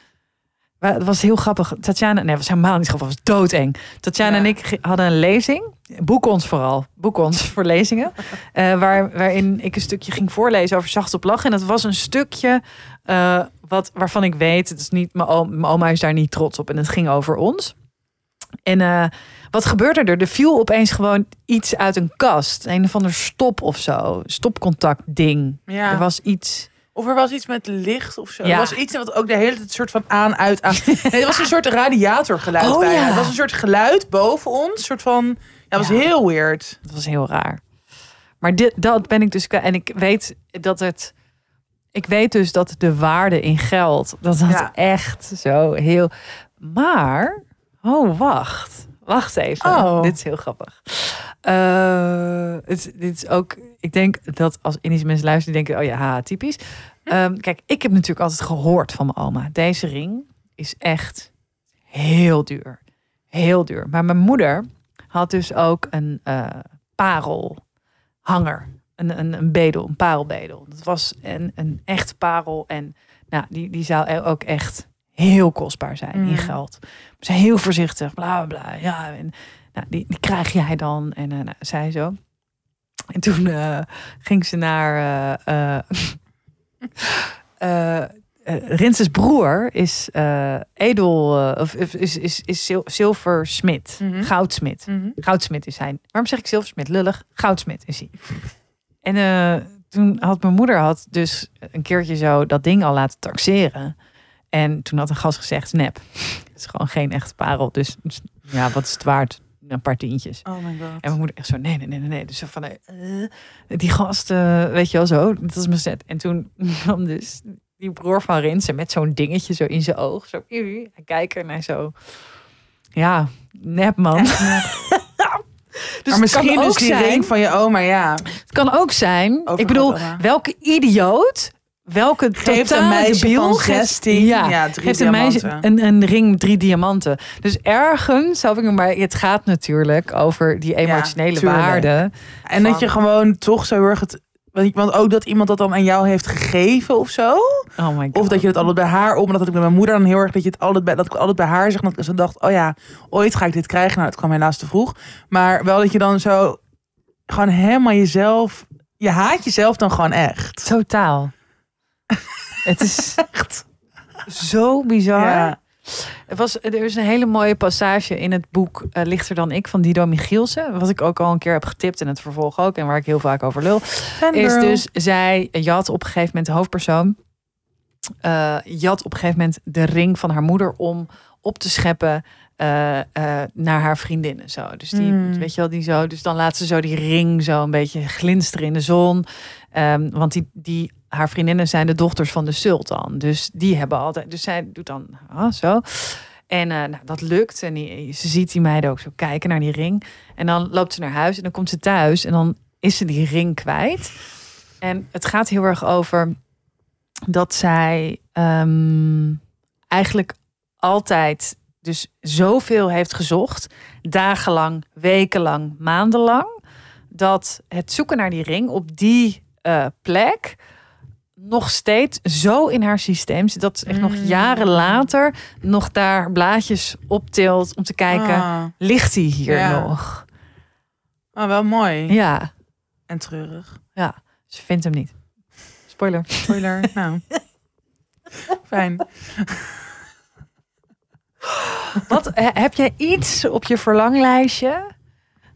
Maar Het was heel grappig. Tatjana, nee, was helemaal niet grappig. Het was doodeng. Tatjana Ja. en ik hadden een lezing. Boek ons vooral. Boek ons [laughs] voor lezingen. Eh, waar, waarin ik een stukje ging voorlezen over zacht op lachen. En dat was een stukje eh, wat, waarvan ik weet, het is niet, mijn, oma is daar niet trots op. En het ging over ons. En eh, wat gebeurde er? Er viel opeens gewoon iets uit een kast. Een of ander stop of zo. Stopcontact ding. Ja. Er was iets. Of er was iets met licht of zo. Ja. Er was iets wat ook de hele tijd soort van aan, uit, aan. Nee, het was een soort radiatorgeluid Oh, ja. Het was een soort geluid boven ons. Een soort van... Ja, het was heel weird. Dat was heel raar. Maar dit, dat ben ik dus. En ik weet dat het. Ik weet dus dat de waarde in geld. Dat dat Ja. echt zo heel. Maar. Oh, wacht. Wacht even. Oh. Dit is heel grappig. Eh, het, dit is ook. Ik denk dat als Indische mensen luisteren, denken: oh ja, typisch. Ehm, kijk, ik heb natuurlijk altijd gehoord van mijn oma. Deze ring is echt heel duur. Heel duur. Maar mijn moeder had dus ook een eh, parelhanger. Een, een, een bedel, een parelbedel. Dat was een, een echte parel. En nou, die, die zou ook echt heel kostbaar zijn in Mm. geld. Ze heel voorzichtig, bla bla. bla. Ja, en nou, die, die krijg jij dan. En nou, zij zo. En toen eh, ging ze naar. eh, [laughs] Rinses broer is edel, of is, is, is zil- zilversmid, Mhm. goudsmid. Mhm. Goudsmid is hij. Waarom zeg ik zilversmid? Lullig. Goudsmid is hij. En eh, toen had mijn moeder had dus een keertje zo dat ding al laten taxeren. En toen had een gast gezegd, nep. Het is gewoon geen echte parel. Dus ja, wat is het waard? Een paar tientjes. Oh my god. En mijn moeder echt zo, nee, nee, nee, nee. Dus zo van, eh, die gast, eh, weet je wel zo, dat is mijn set. En toen [laughs] kwam dus die broer van Rinsen met zo'n dingetje zo in zijn oog. Zo, hij kijkt er naar zo, ja, nep man. [laughs] Dus maar misschien ook die zijn, ring van je oma, ja. Het kan ook zijn, Overal ik bedoel, welke idioot, welke Geeft een meisje debiel van geeft- 16 ja, ja, drie geeft een meisje een, een ring met drie diamanten. Dus ergens, zou ik maar het gaat natuurlijk over die emotionele waarde. En dat je gewoon toch zo heel erg het... Want ook dat iemand dat dan aan jou heeft gegeven of zo. Oh my god. Of dat je het altijd bij haar om. Dat had ik met mijn moeder dan heel erg. Dat, je het altijd bij, dat ik altijd bij haar zeg. Dat zo dacht, oh ja, ooit ga ik dit krijgen. Nou, het kwam helaas te vroeg. Maar wel dat je dan zo gewoon helemaal jezelf... Je haat jezelf dan gewoon echt. Totaal. het is [laughs] echt zo bizar. Ja. Er, was, er is een hele mooie passage in het boek eh, Lichter dan ik van Dido Michielsen. Wat ik ook al een keer heb getipt en het vervolg ook. En waar ik heel vaak over lul. Is dus, zij jat op een gegeven moment de hoofdpersoon. eh jat op een gegeven moment de ring van haar moeder om op te scheppen eh, naar haar vriendinnen. Zo. Dus die, Mm. weet je wel, die zo. Dus dan laat ze zo die ring zo een beetje glinsteren in de zon. Ehm, want die, die, haar vriendinnen zijn de dochters van de sultan. Dus die hebben altijd. Dus zij doet dan ah, zo. En eh, nou, dat lukt. En die, ze ziet die meiden ook zo kijken naar die ring. En dan loopt ze naar huis en dan komt ze thuis. En dan is ze die ring kwijt. En het gaat heel erg over dat zij ehm, eigenlijk altijd dus zoveel heeft gezocht. Dagenlang, wekenlang, maandenlang. Dat het zoeken naar die ring op die eh, plek nog steeds zo in haar systeem zit. Dat ze echt nog Mm. jaren later nog daar blaadjes optilt om te kijken. Ah, Ligt die hier Ja. nog? ah, wel mooi. Ja, En treurig. ze vindt hem niet. Spoiler. Spoiler. [laughs] nou. Fijn. Wat he- heb jij iets op je verlanglijstje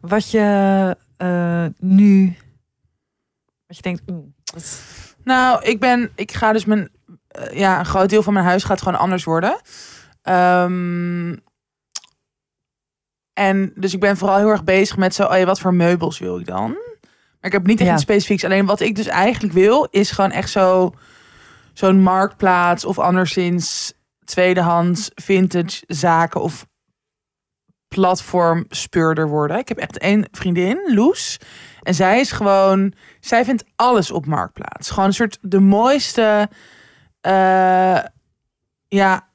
wat je eh, nu wat je denkt, oeh, dat- Nou, ik ben, ik ga dus mijn eh, ja, een groot deel van mijn huis gaat gewoon anders worden. Ehm, en dus ik ben vooral heel erg bezig met zo, oh ja, wat voor meubels wil ik dan? Maar ik heb niet echt Ja. iets specifieks. Alleen wat ik dus eigenlijk wil, is gewoon echt zo zo'n marktplaats of anderszins tweedehands vintage zaken of platform speurder worden. Ik heb echt één vriendin, Loes. En zij is gewoon, zij vindt alles op marktplaats. Gewoon een soort de mooiste, eh, ja,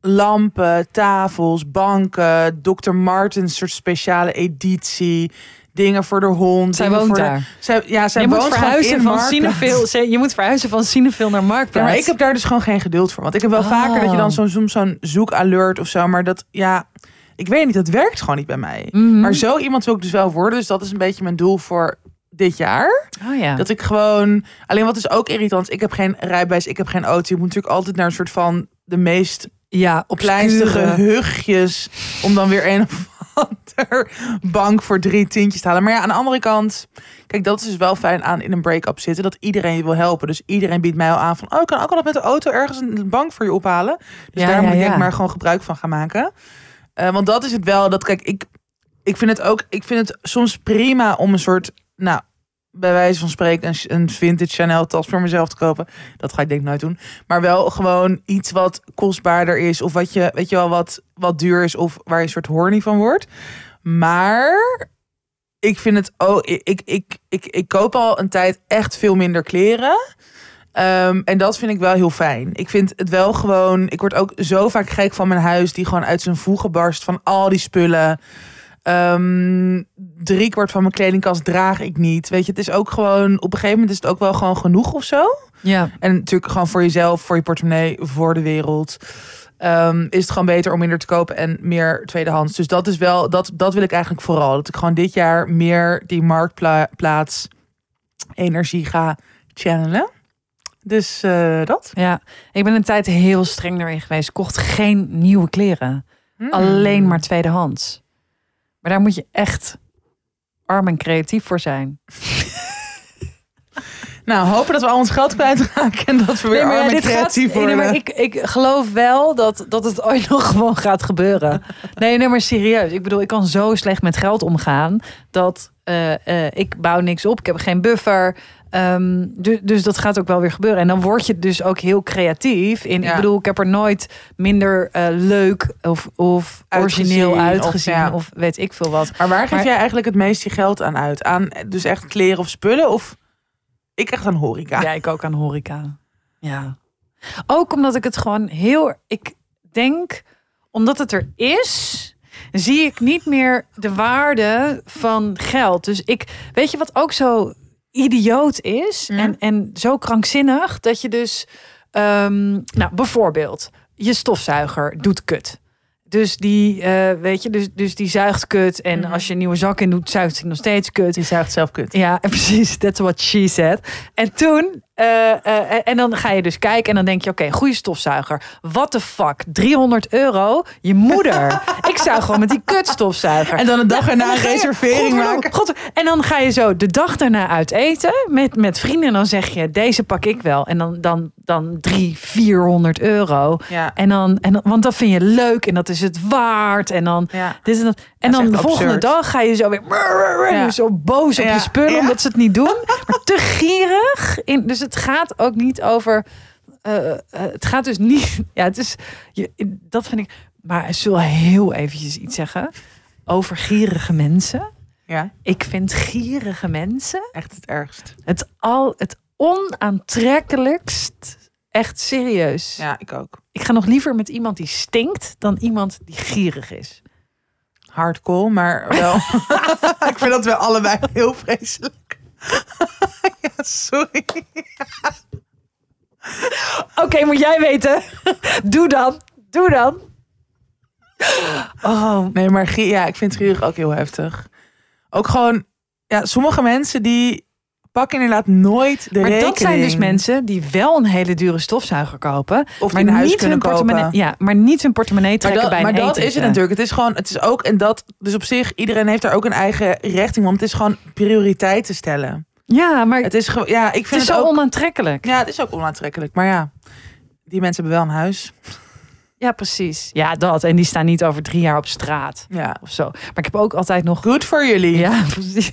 lampen, tafels, banken, Dr. Martens soort speciale editie, dingen voor de hond. Zij woont voor de- daar. zij, ja, zij je moet woont gewoon verhuizen van. Cinefil. [laughs] Je moet verhuizen van Cinefil naar Ja, Marktplaats. maar ik heb daar dus gewoon geen geduld voor. Want ik heb wel Oh. vaker dat je dan zo'n soms zo'n zoekalert of zo. Maar dat, ja, ik weet niet, dat werkt gewoon niet bij mij. Mhm. Maar zo iemand wil ik dus wel worden. Dus dat is een beetje mijn doel voor dit jaar. Oh ja. Dat ik gewoon... Alleen wat is ook irritant, ik heb geen rijbewijs, ik heb geen auto. Je moet natuurlijk altijd naar een soort van de meest ja, op kleinste gehuchtjes. Om dan weer een of ander bank voor drie tientjes te halen. Maar ja, aan de andere kant... Kijk, dat is dus wel fijn aan in een break-up zitten. Dat iedereen je wil helpen. Dus iedereen biedt mij al aan van... Oh, ik kan ook al met de auto ergens een bank voor je ophalen. Dus Ja, daar ja, moet ik ja. maar gewoon gebruik van gaan maken. Eh, want dat is het wel. Dat, kijk, ik, ik vind het ook... Ik vind het soms prima om een soort... Nou, bij wijze van spreken een, een vintage Chanel tas voor mezelf te kopen. Dat ga ik denk ik nooit doen. Maar wel gewoon iets wat kostbaarder is. Of wat je, weet je wel, wat, wat duur is. Of waar je een soort horny van wordt. Maar ik vind het... Oh, ik, ik, ik, ik, ik koop al een tijd echt veel minder kleren. Ehm, en dat vind ik wel heel fijn. Ik vind het wel gewoon... Ik word ook zo vaak gek van mijn huis... die gewoon uit zijn voegen barst van al die spullen. Ehm drie kwart van mijn kledingkast draag ik niet. Weet je, het is ook gewoon... Op een gegeven moment is het ook wel gewoon genoeg of zo. Ja. En natuurlijk gewoon voor jezelf, voor je portemonnee, voor de wereld. Ehm, is het gewoon beter om minder te kopen en meer tweedehands. Dus dat is wel, dat, dat wil ik eigenlijk vooral. Dat ik gewoon dit jaar meer die marktplaats energie ga channelen. Dus eh, dat. ja, ik ben een tijd heel streng erin geweest. Ik Kocht geen nieuwe kleren. Hmm. Alleen maar tweedehands. Maar daar moet je echt arm en creatief voor zijn. [laughs] Nou, hopen dat we al ons geld kwijtraken en dat we weer Nee, maar arm en dit gaat- creatief nee, worden. maar ik, ik geloof wel dat, dat het ooit [laughs] nog gewoon gaat gebeuren. Nee, nee, maar serieus. Ik bedoel, ik kan zo slecht met geld omgaan dat eh, eh, ik bouw niks op. Ik heb geen buffer. Ehm, dus, dus dat gaat ook wel weer gebeuren. En dan word je dus ook heel creatief. In, Ja. Ik bedoel, ik heb er nooit minder eh, leuk of, of origineel Uitgezien, of uitgezien. ja. Of, weet ik veel wat. Maar waar geef Maar- jij eigenlijk het meeste geld aan uit? Aan dus echt kleren of spullen? Of ik echt aan horeca? Ja, ik ook aan horeca. Ja. Ook omdat ik het gewoon heel... Ik denk, omdat het er is, zie ik niet meer de waarde van geld. Dus ik... Weet je wat ook zo idioot is? Ja. En, en zo krankzinnig, dat je dus... ehm, nou, bijvoorbeeld, je stofzuiger doet kut. Dus die, eh, weet je, dus, dus die zuigt kut. En Mhm. als je een nieuwe zak in doet, zuigt hij nog steeds kut. Die zuigt zelf kut. Ja, [laughs] precies. That's what she said. En toen, eh, eh, en dan ga je dus kijken en dan denk je, oké, goede stofzuiger. What the fuck? 300 euro? Je moeder. [laughs] ik zou gewoon met die kutstofzuiger. En dan een dag erna een je- reservering maken. God, en dan ga je zo de dag daarna uit eten met, met vrienden. En dan zeg je, deze pak ik wel. En dan, dan, dan 300, 400 euro. Ja. En dan, en want dat vind je leuk en dat is het waard. En dan ja. dit en dat. En dan de volgende absurd. dag ga je zo weer zo boos op je spullen omdat ze het niet doen. [laughs] Maar te gierig. In, dus het gaat ook niet over. eh, eh, het gaat dus niet. [laughs] Ja, het is. Je, dat vind ik. Maar ik zal heel eventjes iets zeggen over gierige mensen. ja, Ik vind gierige mensen echt het ergst. het al het onaantrekkelijkst. Echt serieus. Ja, ik ook. Ik ga nog liever met iemand die stinkt dan iemand die gierig is. Hardcore, maar wel. [laughs] [laughs] ik vind dat wel allebei heel vreselijk. [laughs] ja, sorry. Oké, moet jij weten. Doe dan. Doe dan. Oh, Nee, maar ja, ik vind gierig ook heel heftig. Ook gewoon, ja, sommige mensen die pakken inderdaad nooit de maar rekening. dat zijn dus mensen die wel een hele dure stofzuiger kopen. Of maar huis niet kunnen hun portemonnee, kopen. ja, maar niet hun portemonnee Maar trekken dat, bij maar een dat is het natuurlijk. Het is gewoon, het is ook, en dat, dus op zich, iedereen heeft daar ook een eigen richting. Want het is gewoon prioriteit te stellen. Ja, maar Het is gewoon, ja, ik het vind is het, zo ook. onaantrekkelijk. Ja, het is ook onaantrekkelijk. Maar ja, die mensen hebben wel een huis. Ja, precies. Ja, dat. En die staan niet over drie jaar op straat Ja. of zo. Maar ik heb ook altijd nog... Goed voor jullie. Ja, [laughs] precies.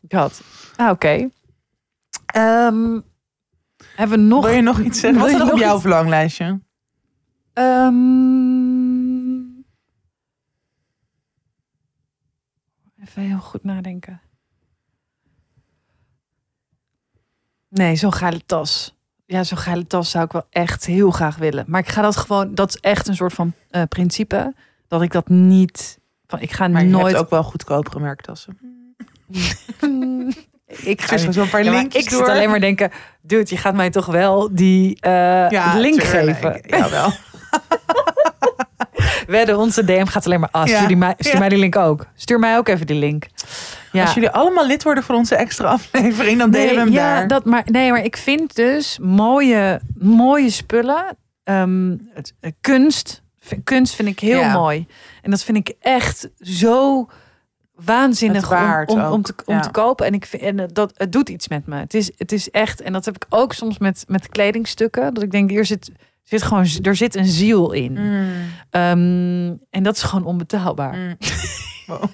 Dat. Ah, oké. Ehm, hebben we nog... Wil je nog iets zeggen? Wat is er op jouw iets? verlanglijstje? Ehm, even heel goed nadenken. Nee, zo'n geile tas. Ja, zo'n geile tas zou ik wel echt heel graag willen. Maar ik ga dat gewoon... Dat is echt een soort van eh, principe. Dat ik dat niet... Van, ik ga Maar je nooit... hebt ook wel goedkopere merktassen. [laughs] ik ga niet- zo'n paar Ja, linkjes ik door. zit alleen maar denken... Dude, je gaat mij toch wel die eh, link tuurlijk. geven. Jawel. [laughs] Wedden, onze DM gaat alleen maar... Stuur, Ja. die mij, stuur Ja. mij die link ook. Stuur mij ook even die link. Ja. Als jullie allemaal lid worden voor onze extra aflevering, dan delen we hem ja, daar. Dat, maar, nee, maar ik vind dus mooie, mooie spullen. ehm, het, eh, kunst. Kunst vind ik heel Ja. mooi. En dat vind ik echt zo waanzinnig waard om, om, om, te, om ja. te kopen. En, ik vind, en dat, het doet iets met me. Het is, het is echt, en dat heb ik ook soms met, met kledingstukken. Dat ik denk, hier zit, zit gewoon, er zit een ziel in. Mm. Ehm, en dat is gewoon onbetaalbaar. Mm. [laughs] Wow.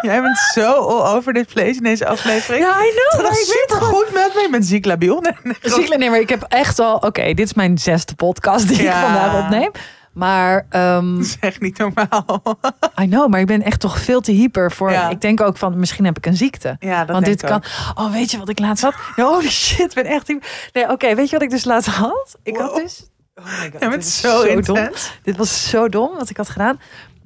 Jij bent zo all over dit vlees in deze aflevering. Ja, I know. ik weet super goed met me. Ik ben ziek labiel. Nee, nee, Ziekelijk, nee, maar ik heb echt al... Oké, dit is mijn zesde podcast die ik vandaag opneem. Maar, ehm, [laughs] Dat is echt niet normaal. [laughs] I know, maar ik ben echt toch veel te hyper voor... Ja. Ik denk ook van, misschien heb ik een ziekte. Ja, dat Want denk dit kan... Oh, weet je wat ik laatst had? [laughs] Holy shit, ik ben echt... hyper. Nee, oké, weet je wat ik dus laatst had? Ik had dus... Oh my god, Je dit is zo, dom. Dit was zo dom wat ik had gedaan.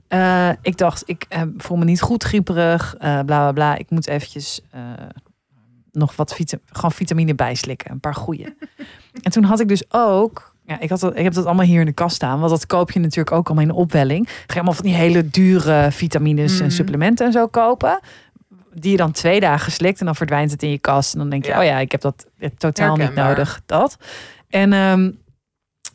Eh, ik dacht, ik eh, voel me niet goed grieperig, eh, bla bla bla. Ik moet eventjes nog wat vita gewoon vitamine bijslikken, een paar goede. en toen had ik dus ook, ja, ik, had dat, ik heb dat allemaal hier in de kast staan, want dat koop je natuurlijk ook allemaal in de opwelling. Ga je allemaal van die hele dure vitamines en Mhm. supplementen en zo kopen. Die je dan twee dagen slikt en dan verdwijnt het in je kast. En dan denk je, Ja. oh ja, ik heb dat totaal niet nodig. Dat. En, ehm,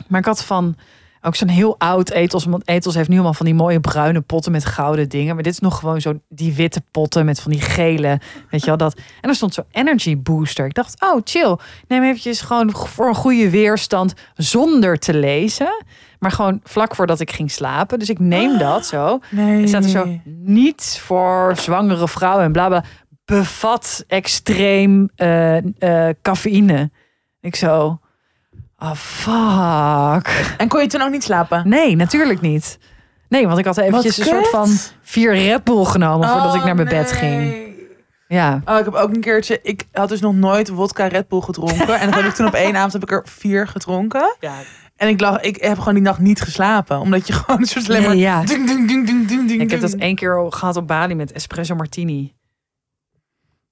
maar ik had van ook zo'n heel oud etels. Want etels heeft nu allemaal van die mooie bruine potten met gouden dingen. Maar dit is nog gewoon zo die witte potten met van die gele. Weet je wel dat. En er stond zo energy booster. Ik dacht, oh chill. Neem eventjes gewoon voor een goede weerstand zonder te lezen. Maar gewoon vlak voordat ik ging slapen. Dus ik neem dat zo. Nee. Er staat er zo niet voor zwangere vrouwen en bla bla. Bevat extreem eh, cafeïne. Ik zo. Oh fuck. En kon je toen ook niet slapen? Nee, natuurlijk niet. Nee, want ik had eventjes een soort van vier Red Bull genomen voordat ik Oh, naar mijn bed ging. Ja. Oh, ik heb ook een keertje. Ik had dus nog nooit wodka Red Bull gedronken. en dan heb ik toen op één avond heb ik er vier gedronken. ja. En ik lag, ik heb gewoon die nacht niet geslapen. Omdat je [laughs] gewoon een soort maar... Nee, ja. Ding, ding, ding, ding, ding, ding, Ik heb dat één keer gehad op Bali met espresso martini.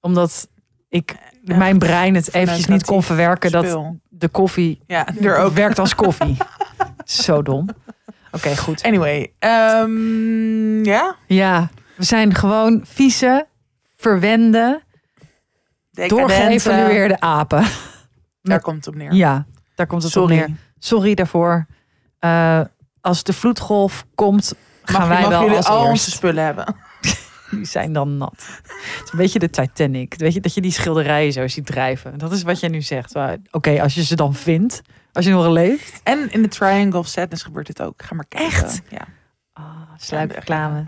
Omdat ik mijn brein het eventjes niet kon verwerken dat de koffie Ja, er ook. werkt als koffie. [laughs] Zo dom. Oké, goed. Anyway, ehm, ja. Ja, we zijn gewoon vieze, verwende, Decadente. doorgeëvalueerde apen. Daar komt het op neer. Ja, daar komt het Sorry. op neer. Sorry daarvoor. Eh, als de vloedgolf komt, gaan Mag, wij wel als al eerst. onze spullen hebben? Die zijn dan nat. Het is een beetje de Titanic. Weet je, dat je die schilderijen zo ziet drijven. Dat is wat jij nu zegt. Oké, als je ze dan vindt, als je nog leeft. En in de Triangle of Sadness gebeurt dit ook. Ga maar kijken. Echt? Ja. Oh, sluikreclame.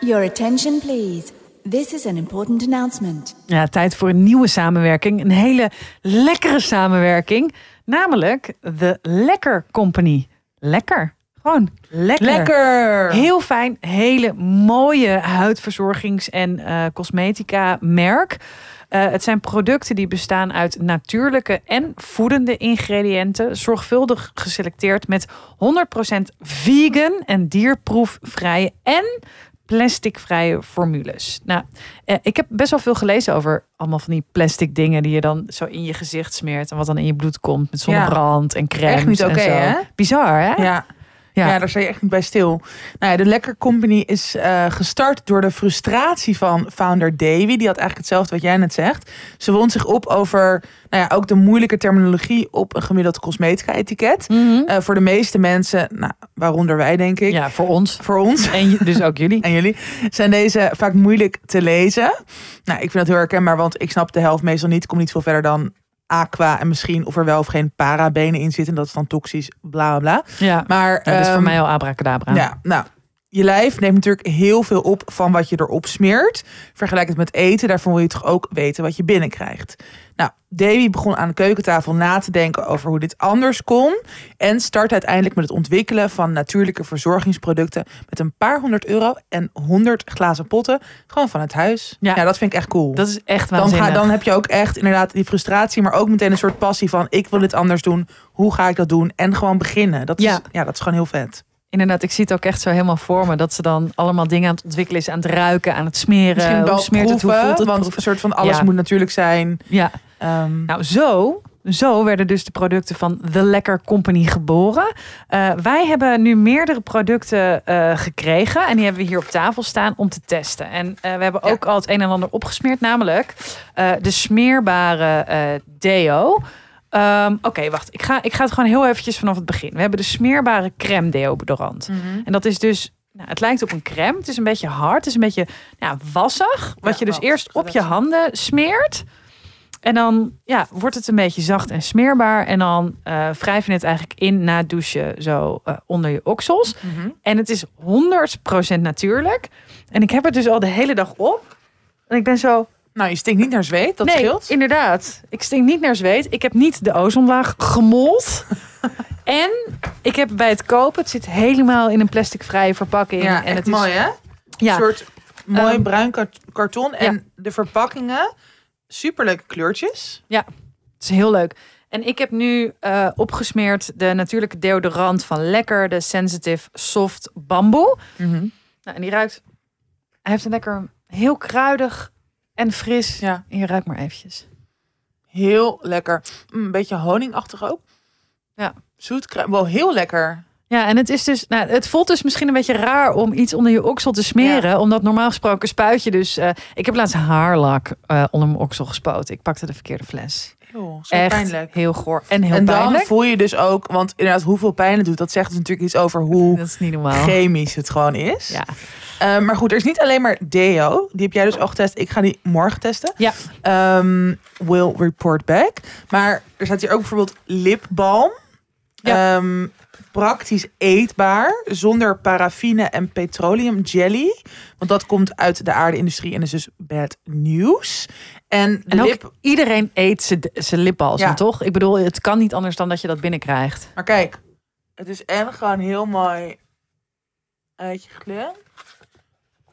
Your attention, please. This is an important announcement. Ja, tijd voor een nieuwe samenwerking. Een hele lekkere samenwerking. Namelijk de Lekker Company. Lekker. Gewoon lekker. Lekker! Heel fijn, hele mooie huidverzorgings- en eh, cosmetica merk. Eh, het zijn producten die bestaan uit natuurlijke en voedende ingrediënten, zorgvuldig geselecteerd met 100% vegan en dierproefvrije en plasticvrije formules. Nou, eh, ik heb best wel veel gelezen over allemaal van die plastic dingen die je dan zo in je gezicht smeert en wat dan in je bloed komt met zonnebrand en crème. Echt niet oké, hè? Bizar, hè? Ja. Ja. Ja. daar sta je echt niet bij stil. Nou ja, de Lekker Company is eh, gestart door de frustratie van founder Davy. Die had eigenlijk hetzelfde wat jij net zegt. Ze wond zich op over nou ja, ook de moeilijke terminologie op een gemiddeld cosmetica-etiket. Eh, voor de meeste mensen, nou, waaronder wij denk ik, ja, voor ons. voor ons [laughs] En dus ook jullie. en jullie, zijn deze vaak moeilijk te lezen. Nou, ik vind dat heel herkenbaar, want ik snap de helft meestal niet. Ik kom niet veel verder dan aqua en misschien of er wel of geen parabenen in zitten. Dat is dan toxisch, bla bla bla. Ja, Maar dat is voor ehm, mij al abracadabra. ja, nou, je lijf neemt natuurlijk heel veel op van wat je erop smeert. Vergelijk het met eten, daarvan wil je toch ook weten wat je binnenkrijgt. Nou, Davy begon aan de keukentafel na te denken over hoe dit anders kon. En start uiteindelijk met het ontwikkelen van natuurlijke verzorgingsproducten. Met een paar honderd euro en honderd glazen potten. Gewoon van het huis. Ja. Ja, dat vind ik echt cool. Dat is echt dan, waanzinnig. ga, dan heb je ook echt inderdaad die frustratie, maar ook meteen een soort passie van ik wil dit anders doen. Hoe ga ik dat doen? En gewoon beginnen. Dat is, Ja. ja, dat is gewoon heel vet. Inderdaad, ik zie het ook echt zo helemaal voor me. Dat ze dan allemaal dingen aan het ontwikkelen is. Aan het ruiken, aan het smeren. Misschien hoe wel smeert het, hoe voelt het? want proeven. een soort van alles Ja. moet natuurlijk zijn. Ja, Ehm, nou zo, zo werden dus de producten van The Lekker Company geboren. Eh, wij hebben nu meerdere producten eh, gekregen. En die hebben we hier op tafel staan om te testen. En eh, we hebben Ja. ook al het een en ander opgesmeerd. Namelijk de smeerbare deo. Ehm, Oké, wacht. Ik ga, ik ga het gewoon heel eventjes vanaf het begin. We hebben de smeerbare crème deodorant. En dat is dus, nou, het lijkt op een crème. Het is een beetje hard. Het is een beetje ja, wassig. Wat Ja, je dus eerst op je handen smeert. En dan ja, wordt het een beetje zacht en smeerbaar. En dan eh wrijf je het eigenlijk in na het douchen zo eh, onder je oksels. Mhm. En het is 100% natuurlijk. En ik heb het dus al de hele dag op. En ik ben zo... Nou, je stinkt niet naar zweet, dat nee, scheelt. inderdaad. Ik stink niet naar zweet. Ik heb niet de ozonlaag gemold. [laughs] en ik heb bij het kopen... Het zit helemaal in een plastic vrije verpakking. Ja, en echt het is, mooi hè? Ja, Een soort mooi Ehm, bruin kart- karton. En de verpakkingen, superleuke kleurtjes. Het is heel leuk. En ik heb nu eh, opgesmeerd de natuurlijke deodorant van Lekker, de Sensitive Soft Bamboe. Nou, en die ruikt. Hij heeft een lekker heel kruidig en fris. Ja. En je ruikt maar eventjes. Heel lekker. Mm, Een beetje honingachtig ook. Ja. Zoet, wel heel lekker. Ja, en het is dus. Nou, het voelt dus misschien een beetje raar om iets onder je oksel te smeren. Omdat normaal gesproken spuit je dus. eh, ik heb laatst haarlak eh, onder mijn oksel gespoten. Ik pakte de verkeerde fles. Zo Echt pijnlijk. heel goor en heel en dan pijnlijk. voel je dus ook, want inderdaad hoeveel pijn het doet, dat zegt dus natuurlijk iets over hoe Dat is niet normaal. chemisch het gewoon is. Ja. Eh, maar goed, er is niet alleen maar deo. Die heb jij dus al getest. Ik ga die morgen testen. Ja. Ehm, will report back. Maar er staat hier ook bijvoorbeeld lipbalm. Ja. Ehm, praktisch eetbaar. Zonder paraffine en petroleum jelly. Want dat komt uit de aardeindustrie en is dus bad news. En de En ook lip... iedereen eet zijn- lipbalsem, Ja. toch? Ik bedoel, het kan niet anders dan dat je dat binnenkrijgt. Maar kijk. Het is en gewoon heel mooi uitgekleurd.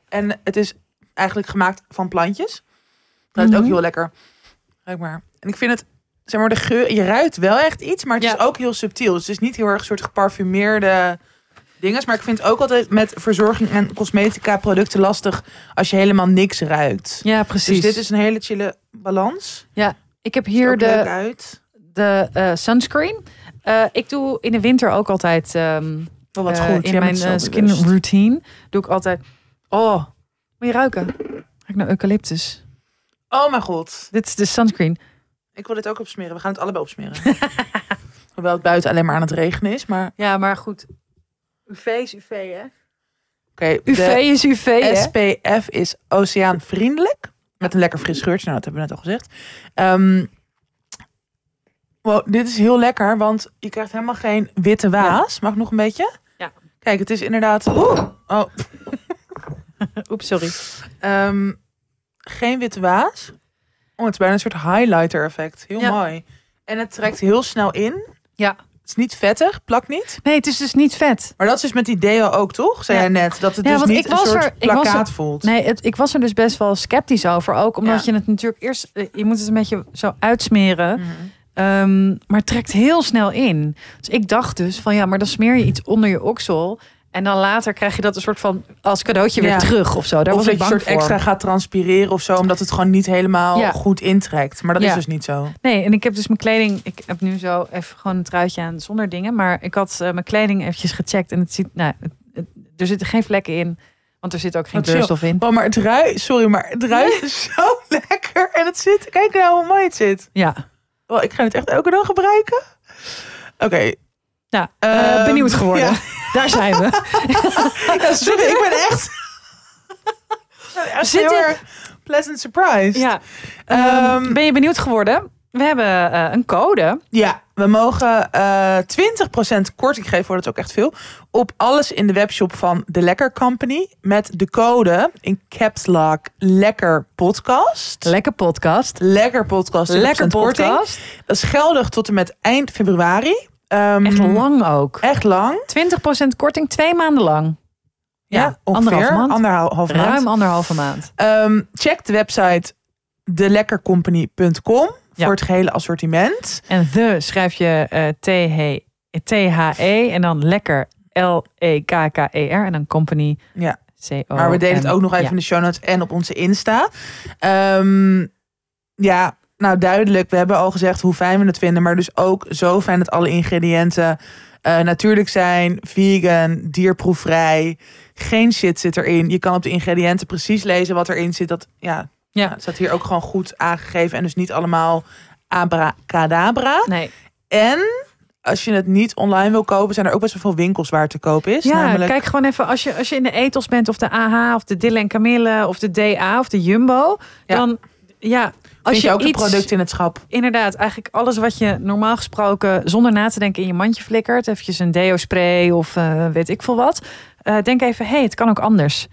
En het is eigenlijk gemaakt van plantjes. Dat is Mhm. ook heel lekker. Kijk maar. En ik vind het, zeg maar, de geur, je ruikt wel echt iets, maar het Ja. is ook heel subtiel. Dus het is niet heel erg een soort geparfumeerde dinges. Maar ik vind het ook altijd met verzorging en cosmetica producten lastig als je helemaal niks ruikt. Ja, precies. Dus dit is een hele chille balans. Ik heb Hier de, uit. de eh, sunscreen. Eh, ik doe in de winter ook altijd Oh, wat eh, goed. in mijn skin bewust. routine. Doe ik altijd. Oh, moet je ruiken? Kijk naar eucalyptus. Oh mijn god. Dit is de sunscreen. Ik wil dit ook opsmeren. We gaan het allebei opsmeren. [laughs] Hoewel het buiten alleen maar aan het regenen is. Maar Ja, maar goed. UV is UV, hè? oké. UV is UV, hè? SPF is oceaanvriendelijk. Met een lekker fris geurtje. Nou, dat hebben we net al gezegd. Ehm, wow, dit is heel lekker. Want je krijgt helemaal geen witte waas. Mag ik nog een beetje? Ja. Kijk, het is inderdaad... Oeh, oh, Oeps, sorry. ehm, geen witte waas. Oh, het is bijna een soort highlighter effect. Heel Ja. mooi. En het trekt heel snel in. Ja. Het is niet vettig, plakt niet. Nee, het is dus niet vet. Maar dat is dus met die deo ook, toch? Zei Ja. jij net. Dat het Ja, dus want niet ik een was soort er- ik was plakkaat er- voelt. Nee, het, ik was er dus best wel sceptisch over. Ook omdat Ja. je het natuurlijk eerst... eh, Je moet het een beetje zo uitsmeren. Mhm. Ehm, maar het trekt heel snel in. Dus ik dacht dus van ja, maar dan smeer je iets onder je oksel. En dan later krijg je dat een soort van als cadeautje weer Ja. terug of zo. Daar of was ik bang soort extra gaat transpireren of zo, omdat het gewoon niet helemaal Ja. goed intrekt. Maar dat is dus niet zo. Nee, en ik heb dus mijn kleding. Ik heb nu zo even gewoon een truitje aan zonder dingen. Maar ik had eh, mijn kleding eventjes gecheckt. En het ziet, nou, het- het- er zitten geen vlekken in. Want er zit ook geen kleurstof in. Oh, maar het ruikt, sorry, maar het ruikt zo [laughs] lekker. En het zit, kijk nou hoe mooi het zit. Ja, Oh, ik ga het echt elke dag gebruiken. Oké. Nou, eh, Ehm, benieuwd geworden. ja. [laughs] Daar zijn we. Ja, sorry, ik ben echt... Zit er- pleasant surprise. Ja. Ehm, Ehm, ben je benieuwd geworden? We hebben eh, een code. Ja, we mogen eh 20% korting geven, wordt het ook echt veel. Op alles in de webshop van The Lekker Company. Met de code in caps lock Lekker Podcast. Lekker podcast. Lekker Podcast. 20% Lekker podcast. Dat is geldig tot en met eind februari. Ehm, Echt lang ook. Echt lang. 20% korting, twee maanden lang. Ja, Ja, ongeveer. anderhalf maand. Ruim anderhalve maand. Ehm, check de website delekkercompany.com Ja. voor het gehele assortiment. En the schrijf je eh, T-H- T-H-E en dan lekker L-E-K-K-E-R en dan company Ja. C-O. Maar we delen het ook nog even in de show notes en op onze Insta. Ehm, ja, nou duidelijk. We hebben al gezegd hoe fijn we het vinden. Maar dus ook zo fijn dat alle ingrediënten eh, natuurlijk zijn. Vegan, dierproefvrij. Geen shit zit erin. Je kan op de ingrediënten precies lezen wat erin zit. Dat, ja, Ja. staat hier ook gewoon goed aangegeven. En dus niet allemaal abracadabra. Nee. En als je het niet online wil kopen, zijn er ook best wel veel winkels waar het te koop is. Ja, namelijk, kijk gewoon even als je, als je in de Ethos bent of de AH of de Dille en Camille of de DA of de Jumbo. Ja. Dan ja, als je, je, ook de iets, producten in het schap. inderdaad, eigenlijk alles wat je normaal gesproken zonder na te denken in je mandje flikkert. Eventjes een deo spray of eh, weet ik veel wat. Eh, denk even, hé, hey, het kan ook anders.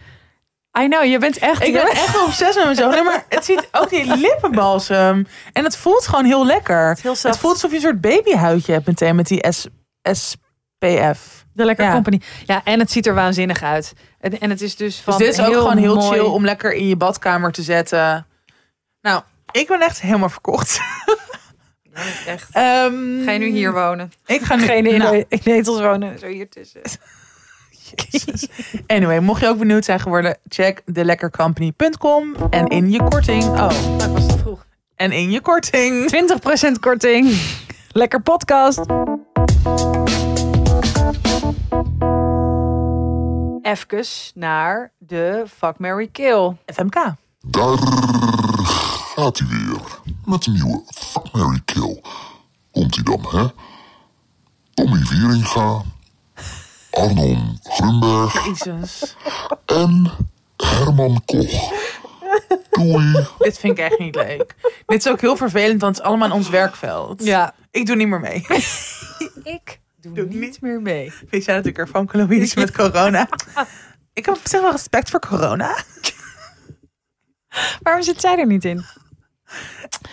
I know, je bent echt... Ik ben echt wel obsessief met mezelf. Nee, maar het ziet ook die lippenbalsem. En het voelt gewoon heel lekker. heel Het voelt alsof je een soort babyhuidje hebt meteen met die S SPF. De Lekker Ja. Company. Ja, en het ziet er waanzinnig uit. En, en het is dus van Dus dit is ook gewoon heel mooi- chill om lekker in je badkamer te zetten. Nou, ik ben echt helemaal verkocht. Ja, echt. Ehm, Ga je nu hier wonen? Ik ga nu... Geen in, Nou, in Netels wonen, zo hier tussen. Jezus. Anyway, mocht je ook benieuwd zijn geworden, check delekkercompany.com en in je korting. Oh, ik was te vroeg. en in je korting. 20% korting. Lekker podcast. Even naar de Fuck, Mary Kill. FMK. Gaat hij weer. Met een nieuwe Fuck, Mary Kill. Komt hij dan, hè? Tommy Wieringa, Arnon Grunberg Jezus. en Herman Koch. Doei. Dit vind ik echt niet leuk. Dit is ook heel vervelend, want het is allemaal in ons werkveld. Ja. Ik doe niet meer mee. [laughs] Ik doe, Doe niet niet. meer mee. Weet jij natuurlijk ervan, Louise, met corona. Ik heb op zich wel respect voor corona. Waarom zit zij er niet in?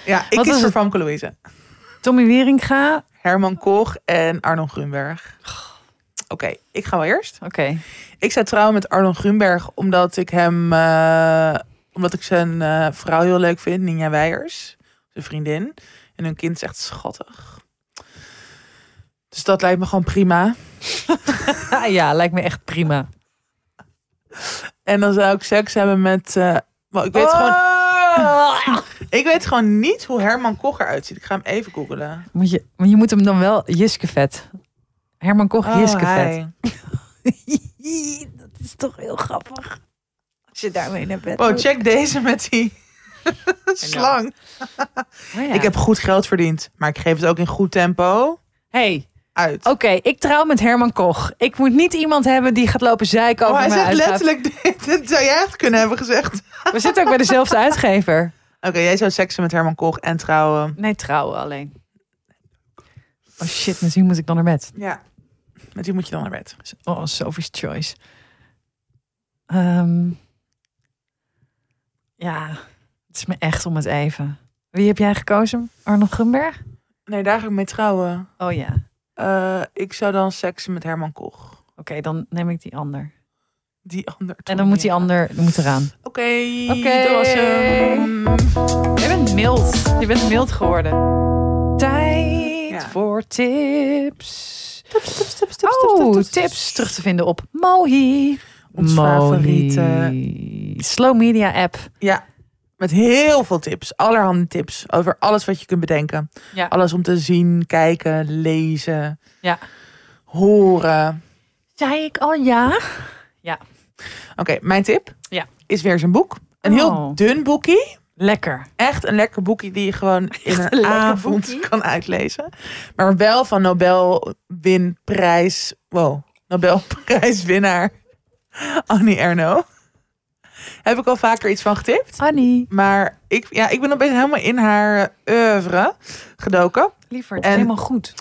Ja, ik Wat kies is voor? Famke Louise. Tommy Wieringa. Herman Koch en Arnon Grunberg. Oké, ik ga wel eerst. Oké. Ik zou trouwen met Arnon Grunberg omdat ik hem, eh, omdat ik zijn eh, vrouw heel leuk vind, Ninja Weijers, zijn vriendin. En hun kind is echt schattig. Dus dat lijkt me gewoon prima. [laughs] Ja, lijkt me echt prima. En dan zou ik seks hebben met. eh, ik, weet gewoon, Oh. Ik weet gewoon niet hoe Herman Koch eruit ziet. Ik ga hem even googelen. Moet je, maar je moet hem dan wel Jiskevet. Herman Koch, Oh, Jiskevet. [laughs] dat is toch heel grappig. Als je daarmee naar bed Wow, moet. check deze met die slang. Oh ja. Ik heb goed geld verdiend, maar ik geef het ook in goed tempo Hey, uit. oké, ik trouw met Herman Koch. Ik moet niet iemand hebben die gaat lopen zeiken Oh, over hij mijn zegt letterlijk dit. Zou jij echt kunnen hebben gezegd. We zitten ook bij dezelfde uitgever. Oké, jij zou seksen met Herman Koch en trouwen. Nee, trouwen alleen. Oh shit, met wie moet ik dan naar bed? Ja. Met wie moet je dan naar bed? Oh, Sophie's Choice. Ehm, ja, het is me echt om het even. Wie heb jij gekozen? Arnold Grunberg? Nee, daar ga ik mee trouwen. Oh ja. Eh, ik zou dan seksen met Herman Koch. Oké, dan neem ik die ander. Die ander. En dan moet die ander moet eraan. Oké, Oké. dat was hem. Je bent mild. Je bent mild geworden. Tijd Ja. voor tips. Tips, tips, tips, Oh, tips terug te vinden op Mohi. Ons Mohi. favoriete- Slow media app. Ja, met heel veel tips. Allerhande tips over alles wat je kunt bedenken. Ja. Alles om te zien, kijken, lezen, Ja. horen. Zei ik al ja? Oké, mijn tip Ja. is weer zijn boek. Een Oh. heel dun boekie. Lekker. Echt een lekker boekje die je gewoon in een avond boekie. kan uitlezen. Maar wel van Nobelwinprijs. Wow, Nobelprijswinnaar Annie Ernaux. Heb ik al vaker iets van getipt. Annie. Maar ik, ja, ik ben opeens helemaal in haar oeuvre gedoken. Liever, En- helemaal goed.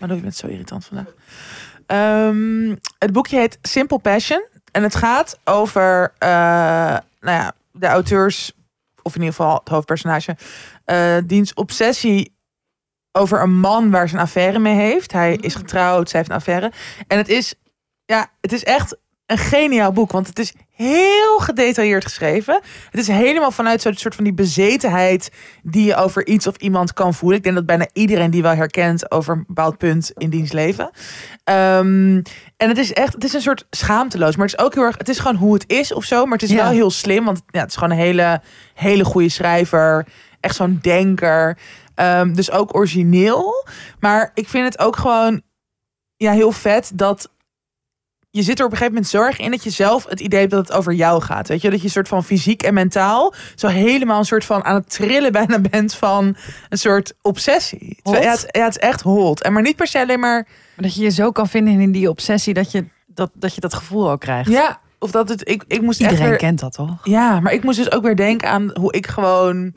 Maar je bent zo irritant vandaag. Ehm, het boekje heet Simple Passion. En het gaat over eh, nou ja, de auteurs, of in ieder geval het hoofdpersonage, eh diens obsessie over een man waar ze een affaire mee heeft. Hij is getrouwd, zij heeft een affaire. En het is, ja, het is echt een geniaal boek, want het is heel gedetailleerd geschreven. Het is helemaal vanuit zo'n soort van die bezetenheid die je over iets of iemand kan voelen. Ik denk dat bijna iedereen die wel herkent over een bepaald punt in diens leven. Ehm, en het is echt, het is een soort schaamteloos, maar het is ook heel erg, het is gewoon hoe het is of zo, maar het is Ja. wel heel slim, want ja, het is gewoon een hele, hele goede schrijver, echt zo'n denker. Ehm, dus ook origineel, maar ik vind het ook gewoon ja, heel vet dat je zit er op een gegeven moment zorg in dat je zelf het idee hebt dat het over jou gaat. Weet je, dat je een soort van fysiek en mentaal zo helemaal een soort van aan het trillen bijna [laughs] bent van een soort obsessie. Hot. Ja, het, ja, het is echt hot. En maar niet per se alleen maar, dat je je zo kan vinden in die obsessie dat je dat, dat, je dat gevoel ook krijgt. ja, of dat het, ik, ik moest echt Iedereen weer, kent dat toch? ja, maar ik moest dus ook weer denken aan hoe ik gewoon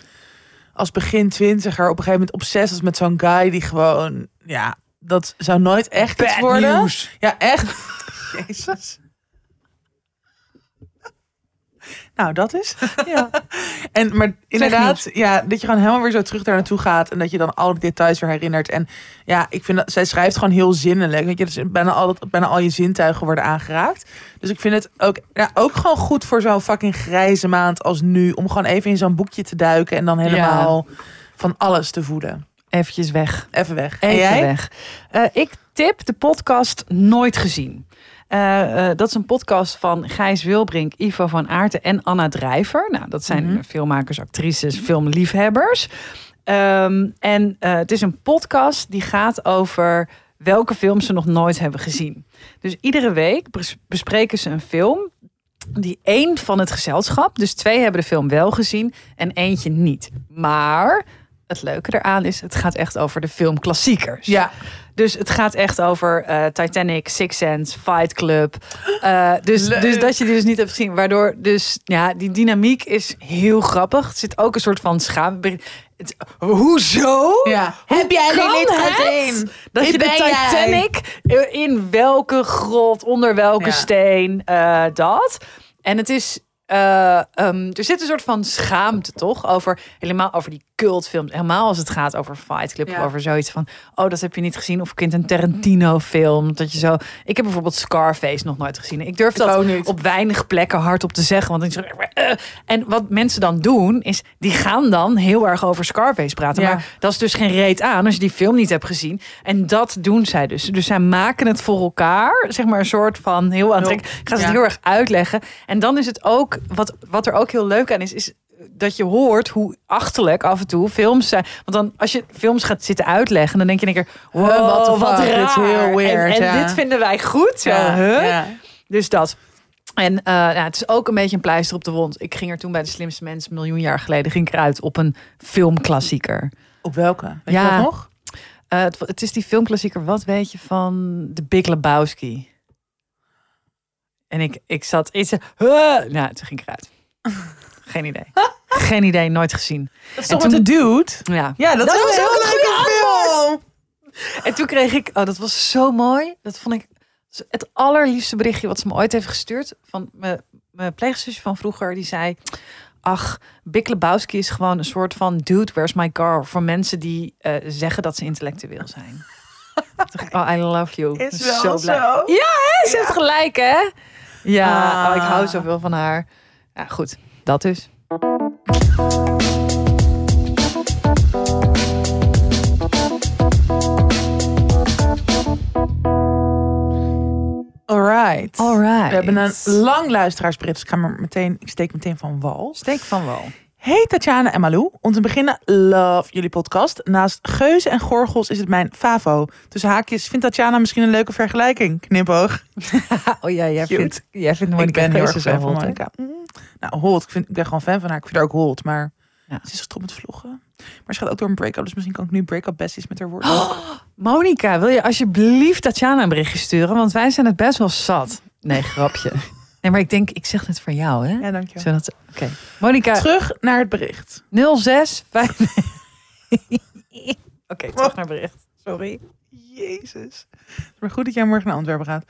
als begin twintiger op een gegeven moment obsessief was met zo'n guy die gewoon, ja, dat zou nooit echt iets worden. Ja, echt. Jezus. Nou, dat is. Ja. [laughs] En, maar inderdaad, ja, dat je gewoon helemaal weer zo terug daar naartoe gaat. En dat je dan alle details weer herinnert. En ja, ik vind dat zij schrijft gewoon heel zinnelijk. Weet je, dus bijna al, bijna al je zintuigen worden aangeraakt. Dus ik vind het ook, ja, ook gewoon goed voor zo'n fucking grijze maand als nu. Om gewoon even in zo'n boekje te duiken. En dan helemaal van alles te voeden. Eventjes weg. Even weg. En Even jij? weg. Eh, ik tip de podcast Nooit Gezien. Eh, eh, dat is een podcast van Gijs Wilbrink, Ivo van Aarten en Anna Drijver. Nou, dat zijn Mhm. filmmakers, actrices, filmliefhebbers. Ehm, en eh, het is een podcast die gaat over welke films ze nog nooit hebben gezien. Dus iedere week bes- bespreken ze een film die één van het gezelschap, dus twee hebben de film wel gezien en eentje niet. Maar het leuke eraan is, het gaat echt over de filmklassiekers. Ja. Dus het gaat echt over eh, Titanic, Six Sense, Fight Club. Eh, dus, Leuk. dus dat je die dus niet hebt gezien. Waardoor dus, ja, die dynamiek is heel grappig. Er zit ook een soort van schaam. Het, hoezo? ja. Heb jij het? gezien? Dat je de jij? Titanic in welke grot, onder welke Ja. steen, eh, dat. En het is. Eh, ehm, er zit een soort van schaamte toch over helemaal over die cultfilms. Helemaal als het gaat over Fight Club Ja. of over zoiets van oh dat heb je niet gezien of kind een Tarantino film dat je zo. Ik heb bijvoorbeeld Scarface nog nooit gezien. Ik durf Ik dat op weinig plekken hardop te zeggen, want ik zeg eh. en wat mensen dan doen is die gaan dan heel erg over Scarface praten, Ja. maar dat is dus geen reet aan als je die film niet hebt gezien. En dat doen zij dus. Dus zij maken het voor elkaar, zeg maar een soort van heel aantrekkelijk. Ik ga ze het heel erg uitleggen. En dan is het ook, wat, wat er ook heel leuk aan is, is dat je hoort hoe achterlijk af en toe films zijn. Want dan als je films gaat zitten uitleggen, dan denk je één keer, wow, the wat fuck, raar. dit is heel weird, En, en ja. dit vinden wij goed. Ja, huh? ja. Dus dat. En eh, ja, het is ook een beetje een pleister op de wond. Ik ging er toen bij de slimste mensen, een miljoen jaar geleden, ging ik eruit op een filmklassieker. Op welke? Weet Ja. je dat nog? Eh, het, het is die filmklassieker, wat weet je van The Big Lebowski? En ik, ik zat iets. Huh! Nou, toen ging ik eruit. [laughs] Geen idee. Geen idee, nooit gezien. Dat is En toch met de dude? Ja. Ja, dat, Dat was een heel leuke film. En toen kreeg ik, oh, dat was zo mooi. Dat vond ik het allerliefste berichtje wat ze me ooit heeft gestuurd. Van mijn, mijn pleegzusje van vroeger, die zei... Ach, Big Lebowski is gewoon een soort van dude, where's my car? Voor mensen die eh, zeggen dat ze intellectueel zijn. [laughs] Toen oh, I love you. Is wel blij. zo. Ja, hè? ze heeft gelijk, hè? Ja, ah, ik hou zoveel van haar. Ja, goed, dat dus. Alright. Alright. We hebben een lang luisteraarsprits Dus ik ga meteen, ik steek meteen van wal. Steek van wal. Hey Tatjana en Malou. Om te beginnen, love jullie podcast. Naast Geuzen en Gorgels is het mijn favo. Tussen haakjes, vindt Tatjana misschien een leuke vergelijking? Knipoog. [laughs] oh ja, jij Cute. vindt, jij vindt ik Monica ben heel erg Geuze fan zo van hot? Monica. Mm. Nou, Holt. Ik, vind, ik ben gewoon fan van haar. Ik vind haar ook Holt. Maar Ja. ze is gestopt met vloggen. Maar ze gaat ook door een break-up. Dus misschien kan ik nu break-up besties met haar worden. Monica, wil je alsjeblieft Tatjana een berichtje sturen? Want wij zijn het best wel zat. Nee, grapje. Nee, maar ik denk, ik zeg het voor jou, hè? Ja, dankjewel. Zodat, Oké. Monica, Terug naar het bericht. 06 5... [laughs] Oké, terug naar bericht. Sorry. Jezus. Maar goed dat jij morgen naar Antwerpen gaat.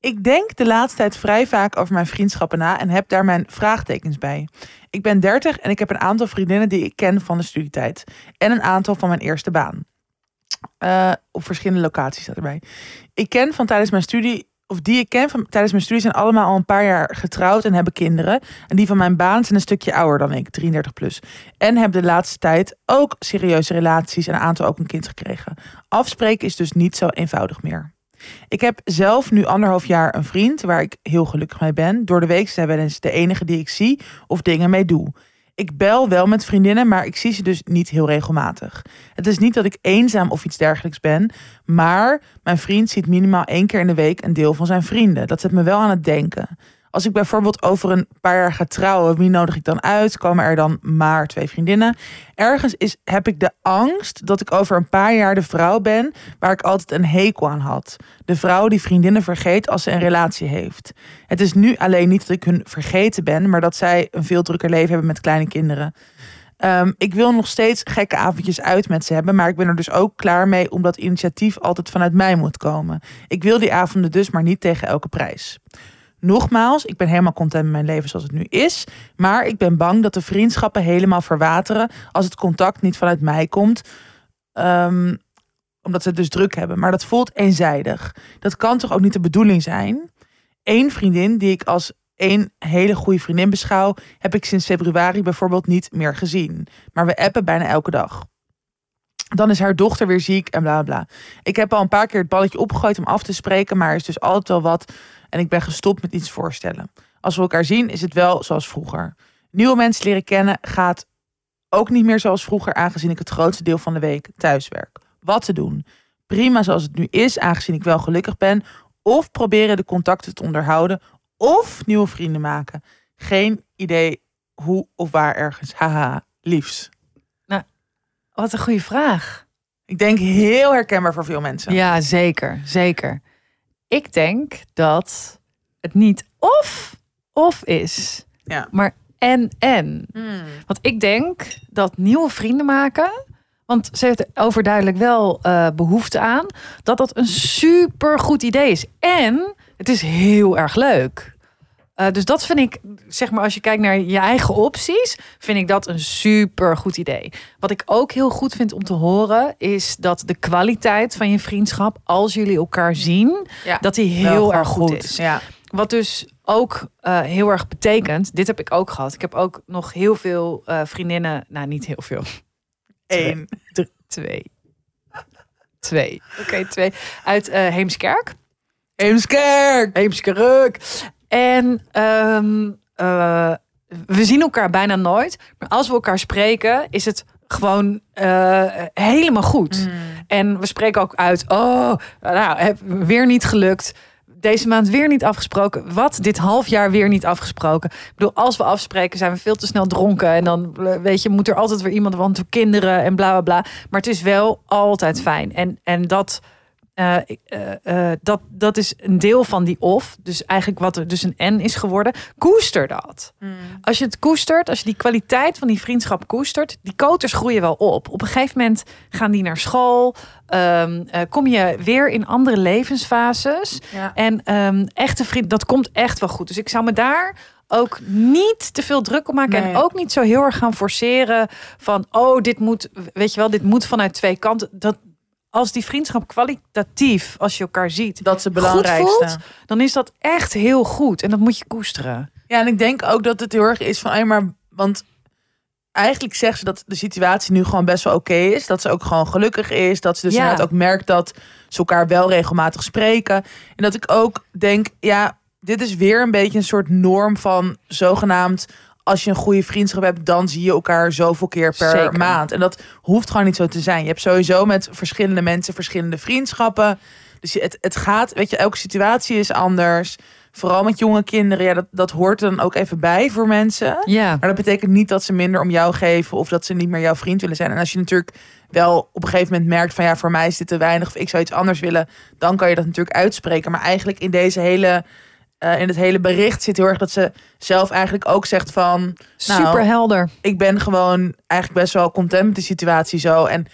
Ik denk de laatste tijd vrij vaak over mijn vriendschappen na en heb daar mijn vraagtekens bij. Ik ben 30 en ik heb een aantal vriendinnen die ik ken van de studietijd. En een aantal van mijn eerste baan. Eh, op verschillende locaties staat erbij. Ik ken van tijdens mijn studie, of die ik ken van tijdens mijn studie, zijn allemaal al een paar jaar getrouwd en hebben kinderen. En die van mijn baan zijn een stukje ouder dan ik, 33 plus. En hebben de laatste tijd ook serieuze relaties en een aantal ook een kind gekregen. Afspreken is dus niet zo eenvoudig meer. Ik heb zelf nu anderhalf jaar een vriend waar ik heel gelukkig mee ben. Door de week zijn wel eens de enige die ik zie of dingen mee doe. Ik bel wel met vriendinnen, maar ik zie ze dus niet heel regelmatig. Het is niet dat ik eenzaam of iets dergelijks ben, maar mijn vriend ziet minimaal één keer in de week een deel van zijn vrienden. Dat zet me wel aan het denken. Als ik bijvoorbeeld over een paar jaar ga trouwen, wie nodig ik dan uit? Komen er dan maar twee vriendinnen? Ergens is, heb ik de angst dat ik over een paar jaar de vrouw ben waar ik altijd een hekel aan had. De vrouw die vriendinnen vergeet als ze een relatie heeft. Het is nu alleen niet dat ik hun vergeten ben, maar dat zij een veel drukker leven hebben met kleine kinderen. Ehm, ik wil nog steeds gekke avondjes uit met ze hebben, maar ik ben er dus ook klaar mee omdat initiatief altijd vanuit mij moet komen. Ik wil die avonden dus, maar niet tegen elke prijs. Nogmaals, ik ben helemaal content met mijn leven zoals het nu is. Maar ik ben bang dat de vriendschappen helemaal verwateren als het contact niet vanuit mij komt. Ehm, omdat ze het dus druk hebben. Maar dat voelt eenzijdig. Dat kan toch ook niet de bedoeling zijn? Eén vriendin die ik als één hele goede vriendin beschouw, heb ik sinds februari bijvoorbeeld niet meer gezien. Maar we appen bijna elke dag. Dan is haar dochter weer ziek en bla bla. Ik heb al een paar keer het balletje opgegooid om af te spreken, maar er is dus altijd wel wat. En ik ben gestopt met iets voorstellen. Als we elkaar zien, is het wel zoals vroeger. Nieuwe mensen leren kennen gaat ook niet meer zoals vroeger, aangezien ik het grootste deel van de week thuis werk. Wat te doen? Prima zoals het nu is, aangezien ik wel gelukkig ben. Of proberen de contacten te onderhouden. Of nieuwe vrienden maken. Geen idee hoe of waar ergens. Haha, liefs. Wat een goede vraag. Ik denk heel herkenbaar voor veel mensen. Ja, zeker. Zeker. Ik denk dat het niet of of is, Ja. maar en en. Want ik denk dat nieuwe vrienden maken, want ze heeft er overduidelijk wel eh, behoefte aan, dat dat een super goed idee is. En het is heel erg leuk. Eh, dus dat vind ik, zeg maar, als je kijkt naar je eigen opties, vind ik dat een super goed idee. Wat ik ook heel goed vind om te horen, is dat de kwaliteit van je vriendschap, als jullie elkaar zien, Ja. dat die heel erg goed, is. Ja. Wat dus ook eh, heel erg betekent, dit heb ik ook gehad. Ik heb ook nog heel veel eh, vriendinnen, nou niet heel veel, Eén. twee. Twee. Oké, twee. Uit Heemskerk. Eemskerk. Heemskerk. En ehm, eh, we zien elkaar bijna nooit. Maar als we elkaar spreken, is het gewoon eh, helemaal goed. En we spreken ook uit, oh, nou, heb weer niet gelukt. Deze maand weer niet afgesproken. Wat? Dit half jaar weer niet afgesproken. Ik bedoel, als we afspreken, zijn we veel te snel dronken. En dan, eh, weet je, moet er altijd weer iemand, want kinderen en bla bla bla. Maar het is wel altijd fijn. En, en dat, eh, eh, eh, dat, dat is een deel van die of. Dus eigenlijk wat er dus een N is geworden. Koester dat. Als je het koestert, als je die kwaliteit van die vriendschap koestert, die koters groeien wel op. Op een gegeven moment gaan die naar school. ehm, eh, kom je weer in andere levensfases. Ja. En ehm, echte vriend, dat komt echt wel goed. Dus ik zou me daar ook niet te veel druk op maken. Nee. En ook niet zo heel erg gaan forceren van, oh, dit moet, weet je wel, dit moet vanuit twee kanten. Dat als die vriendschap kwalitatief, als je elkaar ziet, Dat goed belangrijkste. voelt, dan is dat echt heel goed. En dat moet je koesteren. Ja, en ik denk ook dat het heel erg is van, maar, want eigenlijk zegt ze dat de situatie nu gewoon best wel oké is. Dat ze ook gewoon gelukkig is. Dat ze dus Ja. inderdaad ook merkt dat ze elkaar wel regelmatig spreken. En dat ik ook denk, ja, dit is weer een beetje een soort norm van zogenaamd. Als je een goede vriendschap hebt, dan zie je elkaar zoveel keer per Zeker. maand. En dat hoeft gewoon niet zo te zijn. Je hebt sowieso met verschillende mensen verschillende vriendschappen. Dus het, het gaat, weet je, elke situatie is anders. Vooral met jonge kinderen, ja, dat, dat hoort er dan ook even bij voor mensen. Ja. Maar dat betekent niet dat ze minder om jou geven of dat ze niet meer jouw vriend willen zijn. En als je natuurlijk wel op een gegeven moment merkt van ja, voor mij is dit te weinig of ik zou iets anders willen, dan kan je dat natuurlijk uitspreken. Maar eigenlijk in deze hele, eh, in het hele bericht zit heel erg dat ze zelf eigenlijk ook zegt van Nou, Super helder. ik ben gewoon eigenlijk best wel content met de situatie zo. En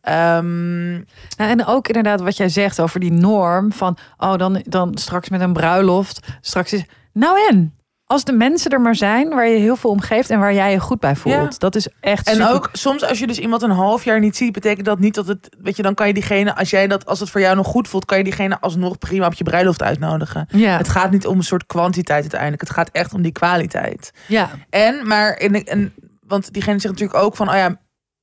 ehm, Nou, en ook inderdaad wat jij zegt over die norm van, oh dan, dan straks met een bruiloft, straks is, nou en, als de mensen er maar zijn waar je heel veel om geeft en waar jij je goed bij voelt, Ja. dat is echt En super- ook soms als je dus iemand een half jaar niet ziet, betekent dat niet dat het, weet je, dan kan je diegene, als jij dat, als het voor jou nog goed voelt, kan je diegene alsnog prima op je bruiloft uitnodigen. ja, Het gaat niet om een soort kwantiteit uiteindelijk, het gaat echt om die kwaliteit. ja, En, maar, in, en, want diegene zegt natuurlijk ook van, oh ja,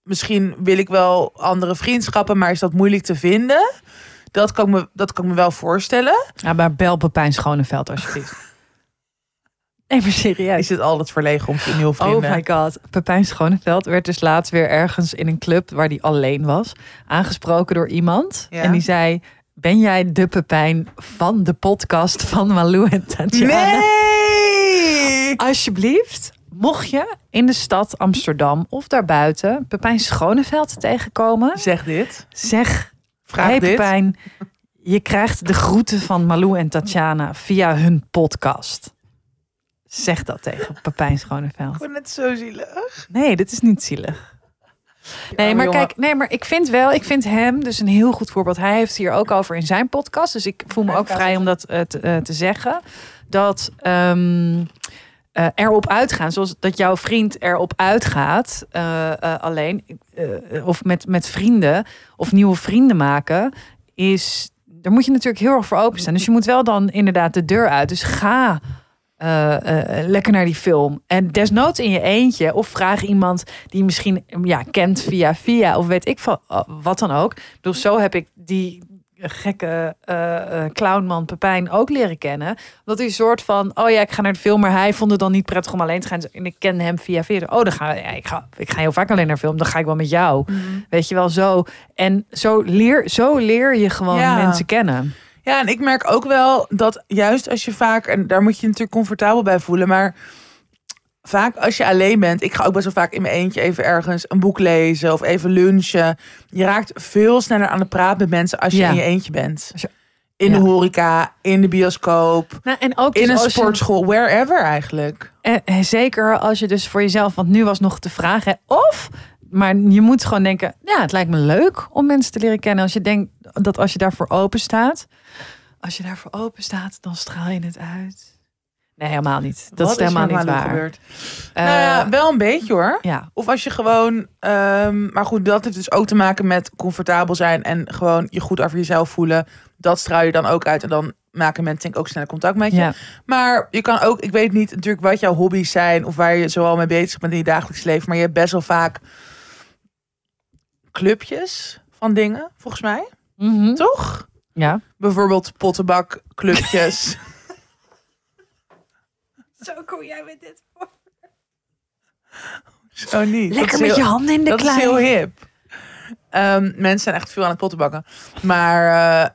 misschien wil ik wel andere vriendschappen, maar is dat moeilijk te vinden? Dat kan ik me, dat kan ik me wel voorstellen. ja, maar bel Pepijn Schoneveld alsjeblieft. Nee, maar Is serieus. het altijd verlegen om een nieuwe Oh vrienden? my god. Pepijn Schoneveld werd dus laatst weer ergens in een club waar hij alleen was. Aangesproken door iemand. Ja. En die zei, ben jij de Pepijn van de podcast van Malou en Tatjana? Nee! Alsjeblieft, mocht je in de stad Amsterdam of daarbuiten Pepijn Schoneveld tegenkomen, Zeg dit. zeg: Vraag Hey dit. Pepijn, je krijgt de groeten van Malou en Tatjana via hun podcast. Zeg dat tegen [laughs] Pepijn Schoneveld. Ik vind het zo zielig. Nee, dit is niet zielig. Nee, maar kijk, nee, maar ik vind wel, ik vind hem dus een heel goed voorbeeld. Hij heeft hier ook over in zijn podcast. Dus ik voel me ook vrij om dat eh, te, eh, te zeggen. Dat ehm, eh, erop uitgaan, zoals dat jouw vriend erop uitgaat, alleen of met, met vrienden of nieuwe vrienden maken, is. Daar moet je natuurlijk heel erg voor openstaan. Dus je moet wel dan inderdaad de deur uit. Dus ga eh, eh, lekker naar die film. En desnoods in je eentje. Of vraag iemand die je misschien ja, kent via via. Of weet ik van eh, wat dan ook. Bedoel, zo heb ik die gekke eh, clownman Pepijn ook leren kennen. Dat hij een soort van, oh ja, ik ga naar de film. Maar hij vond het dan niet prettig om alleen te gaan. En ik kende hem via via. Oh, dan ga, ja, ik, ga, ik ga heel vaak alleen naar film. Dan ga ik wel met jou. Weet je wel, zo. En zo leer, zo leer je gewoon Ja. mensen kennen. Ja, en ik merk ook wel dat juist als je vaak, en daar moet je je natuurlijk comfortabel bij voelen, maar vaak als je alleen bent, ik ga ook best wel vaak in mijn eentje even ergens een boek lezen of even lunchen. Je raakt veel sneller aan de praat met mensen als je Ja. in je eentje bent. In de horeca, in de bioscoop, Nou, en ook in dus een je- sportschool, wherever eigenlijk. Eh, eh, zeker als je dus voor jezelf, want nu was nog de vraag, hè, of, maar je moet gewoon denken, ja, het lijkt me leuk om mensen te leren kennen. Als je denkt dat als je daarvoor open staat, als je daarvoor open staat, dan straal je het uit. Nee, helemaal niet. Dat Wat is helemaal niet waar. gebeurd? Eh, nou ja, wel een beetje hoor. ja, Of als je gewoon, ehm, maar goed, dat heeft dus ook te maken met comfortabel zijn en gewoon je goed over jezelf voelen. Dat straal je dan ook uit en dan maken mensen denk ik ook sneller contact met je. ja. Maar je kan ook, ik weet niet natuurlijk wat jouw hobby's zijn of waar je zoal mee bezig bent in je dagelijks leven, maar je hebt best wel vaak clubjes van dingen, volgens mij, Mhm. toch? ja. Bijvoorbeeld pottenbakclubjes. [laughs] Zo kom jij met dit voor. Zo niet. Dat Lekker met heel- je handen in de dat klei. is heel hip. Ehm, mensen zijn echt veel aan het pottenbakken. Maar,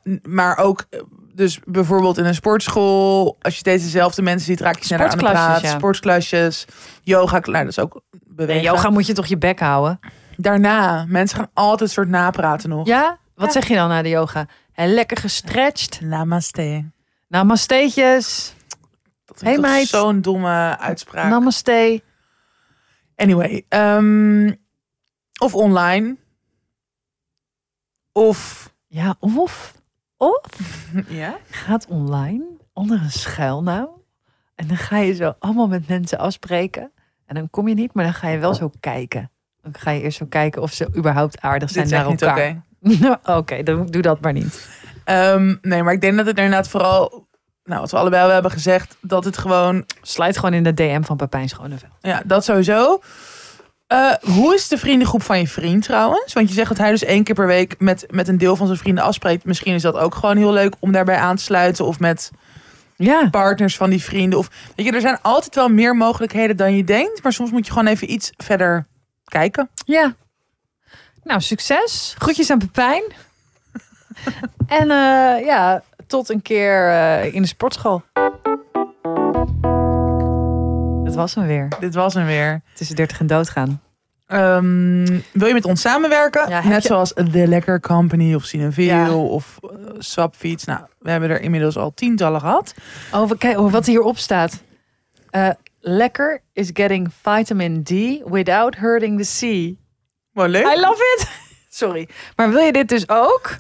eh, maar ook, eh, dus bijvoorbeeld in een sportschool, als je steeds dezelfde mensen ziet, raak je sneller aan de Sportklasjes, praat. ja. Sportklasjes, yoga, nou, dat is ook bewegen. En yoga moet je toch je bek houden? Daarna, mensen gaan altijd een soort napraten nog. Ja? Wat Ja. zeg je dan na de yoga? En lekker gestretched. Namaste. Namasteetjes. Dat is toch zo'n domme uitspraak. Namaste. Anyway, ehm, of online. Of, Ja, of, of [laughs] ja? gaat online onder een schuilnaam. En dan ga je zo allemaal met mensen afspreken. En dan kom je niet, maar dan ga je wel zo kijken. Dan ga je eerst zo kijken of ze überhaupt aardig zijn naar elkaar. [laughs] oké. Dan doe dat maar niet. Ehm, nee, maar ik denk dat het inderdaad vooral, nou, wat we allebei wel hebben gezegd, dat het gewoon, Sluit gewoon in de DM van Pepijn Schoneveld. ja, dat sowieso. Eh, hoe is de vriendengroep van je vriend trouwens? Want je zegt dat hij dus één keer per week met, met een deel van zijn vrienden afspreekt. Misschien is dat ook gewoon heel leuk om daarbij aan te sluiten. Of met Ja. partners van die vrienden. Of weet je, er zijn altijd wel meer mogelijkheden dan je denkt. Maar soms moet je gewoon even iets verder kijken. Ja. Nou, succes. Groetjes aan Pepijn. [laughs] en eh, ja, tot een keer eh, in de sportschool. Dat was hem weer. Dit was hem weer. Tussen 30 en doodgaan. Ehm, wil je met ons samenwerken? Ja, Net je- zoals The Lekker Company of Cineville Ja. of uh, Swapfiets. Nou, we hebben er inmiddels al tientallen gehad. Oh, we kijken oh, wat hierop staat. Eh, lekker is getting vitamin D without hurting the sea. Wel leuk. I love it. [laughs] Sorry. Maar wil je dit dus ook?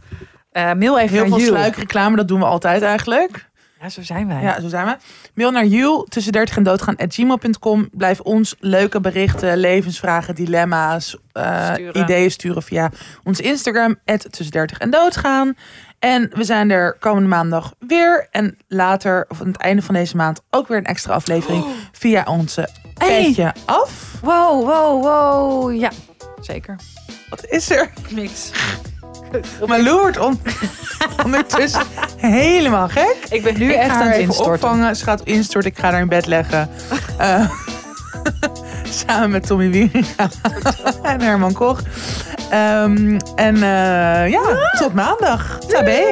Eh, mail even Heel naar veel sluikreclame, dat doen we altijd eigenlijk. Ja, zo zijn wij. Ja, zo zijn we. Mail naar you tussen 30 en doodgaan at gmail.com. Blijf ons leuke berichten, levensvragen, dilemma's, eh, Sturen. ideeën sturen via ons Instagram tussen 30 en doodgaan. En we zijn er komende maandag weer. En later, of aan het einde van deze maand, ook weer een extra aflevering via onze Hey. petje af. Wow, wow, wow. Ja, zeker. Wat is er? Niks. [laughs] Malou wordt on- [laughs] ondertussen helemaal gek. Ik ben nu ik echt aan het instorten. opvangen. Ze gaat instorten. Ik ga haar in bed leggen. [laughs] Eh, [laughs] samen met Tommy Wieringa [laughs] en Herman Koch. Ehm, en eh, ja, tot maandag. Tabé.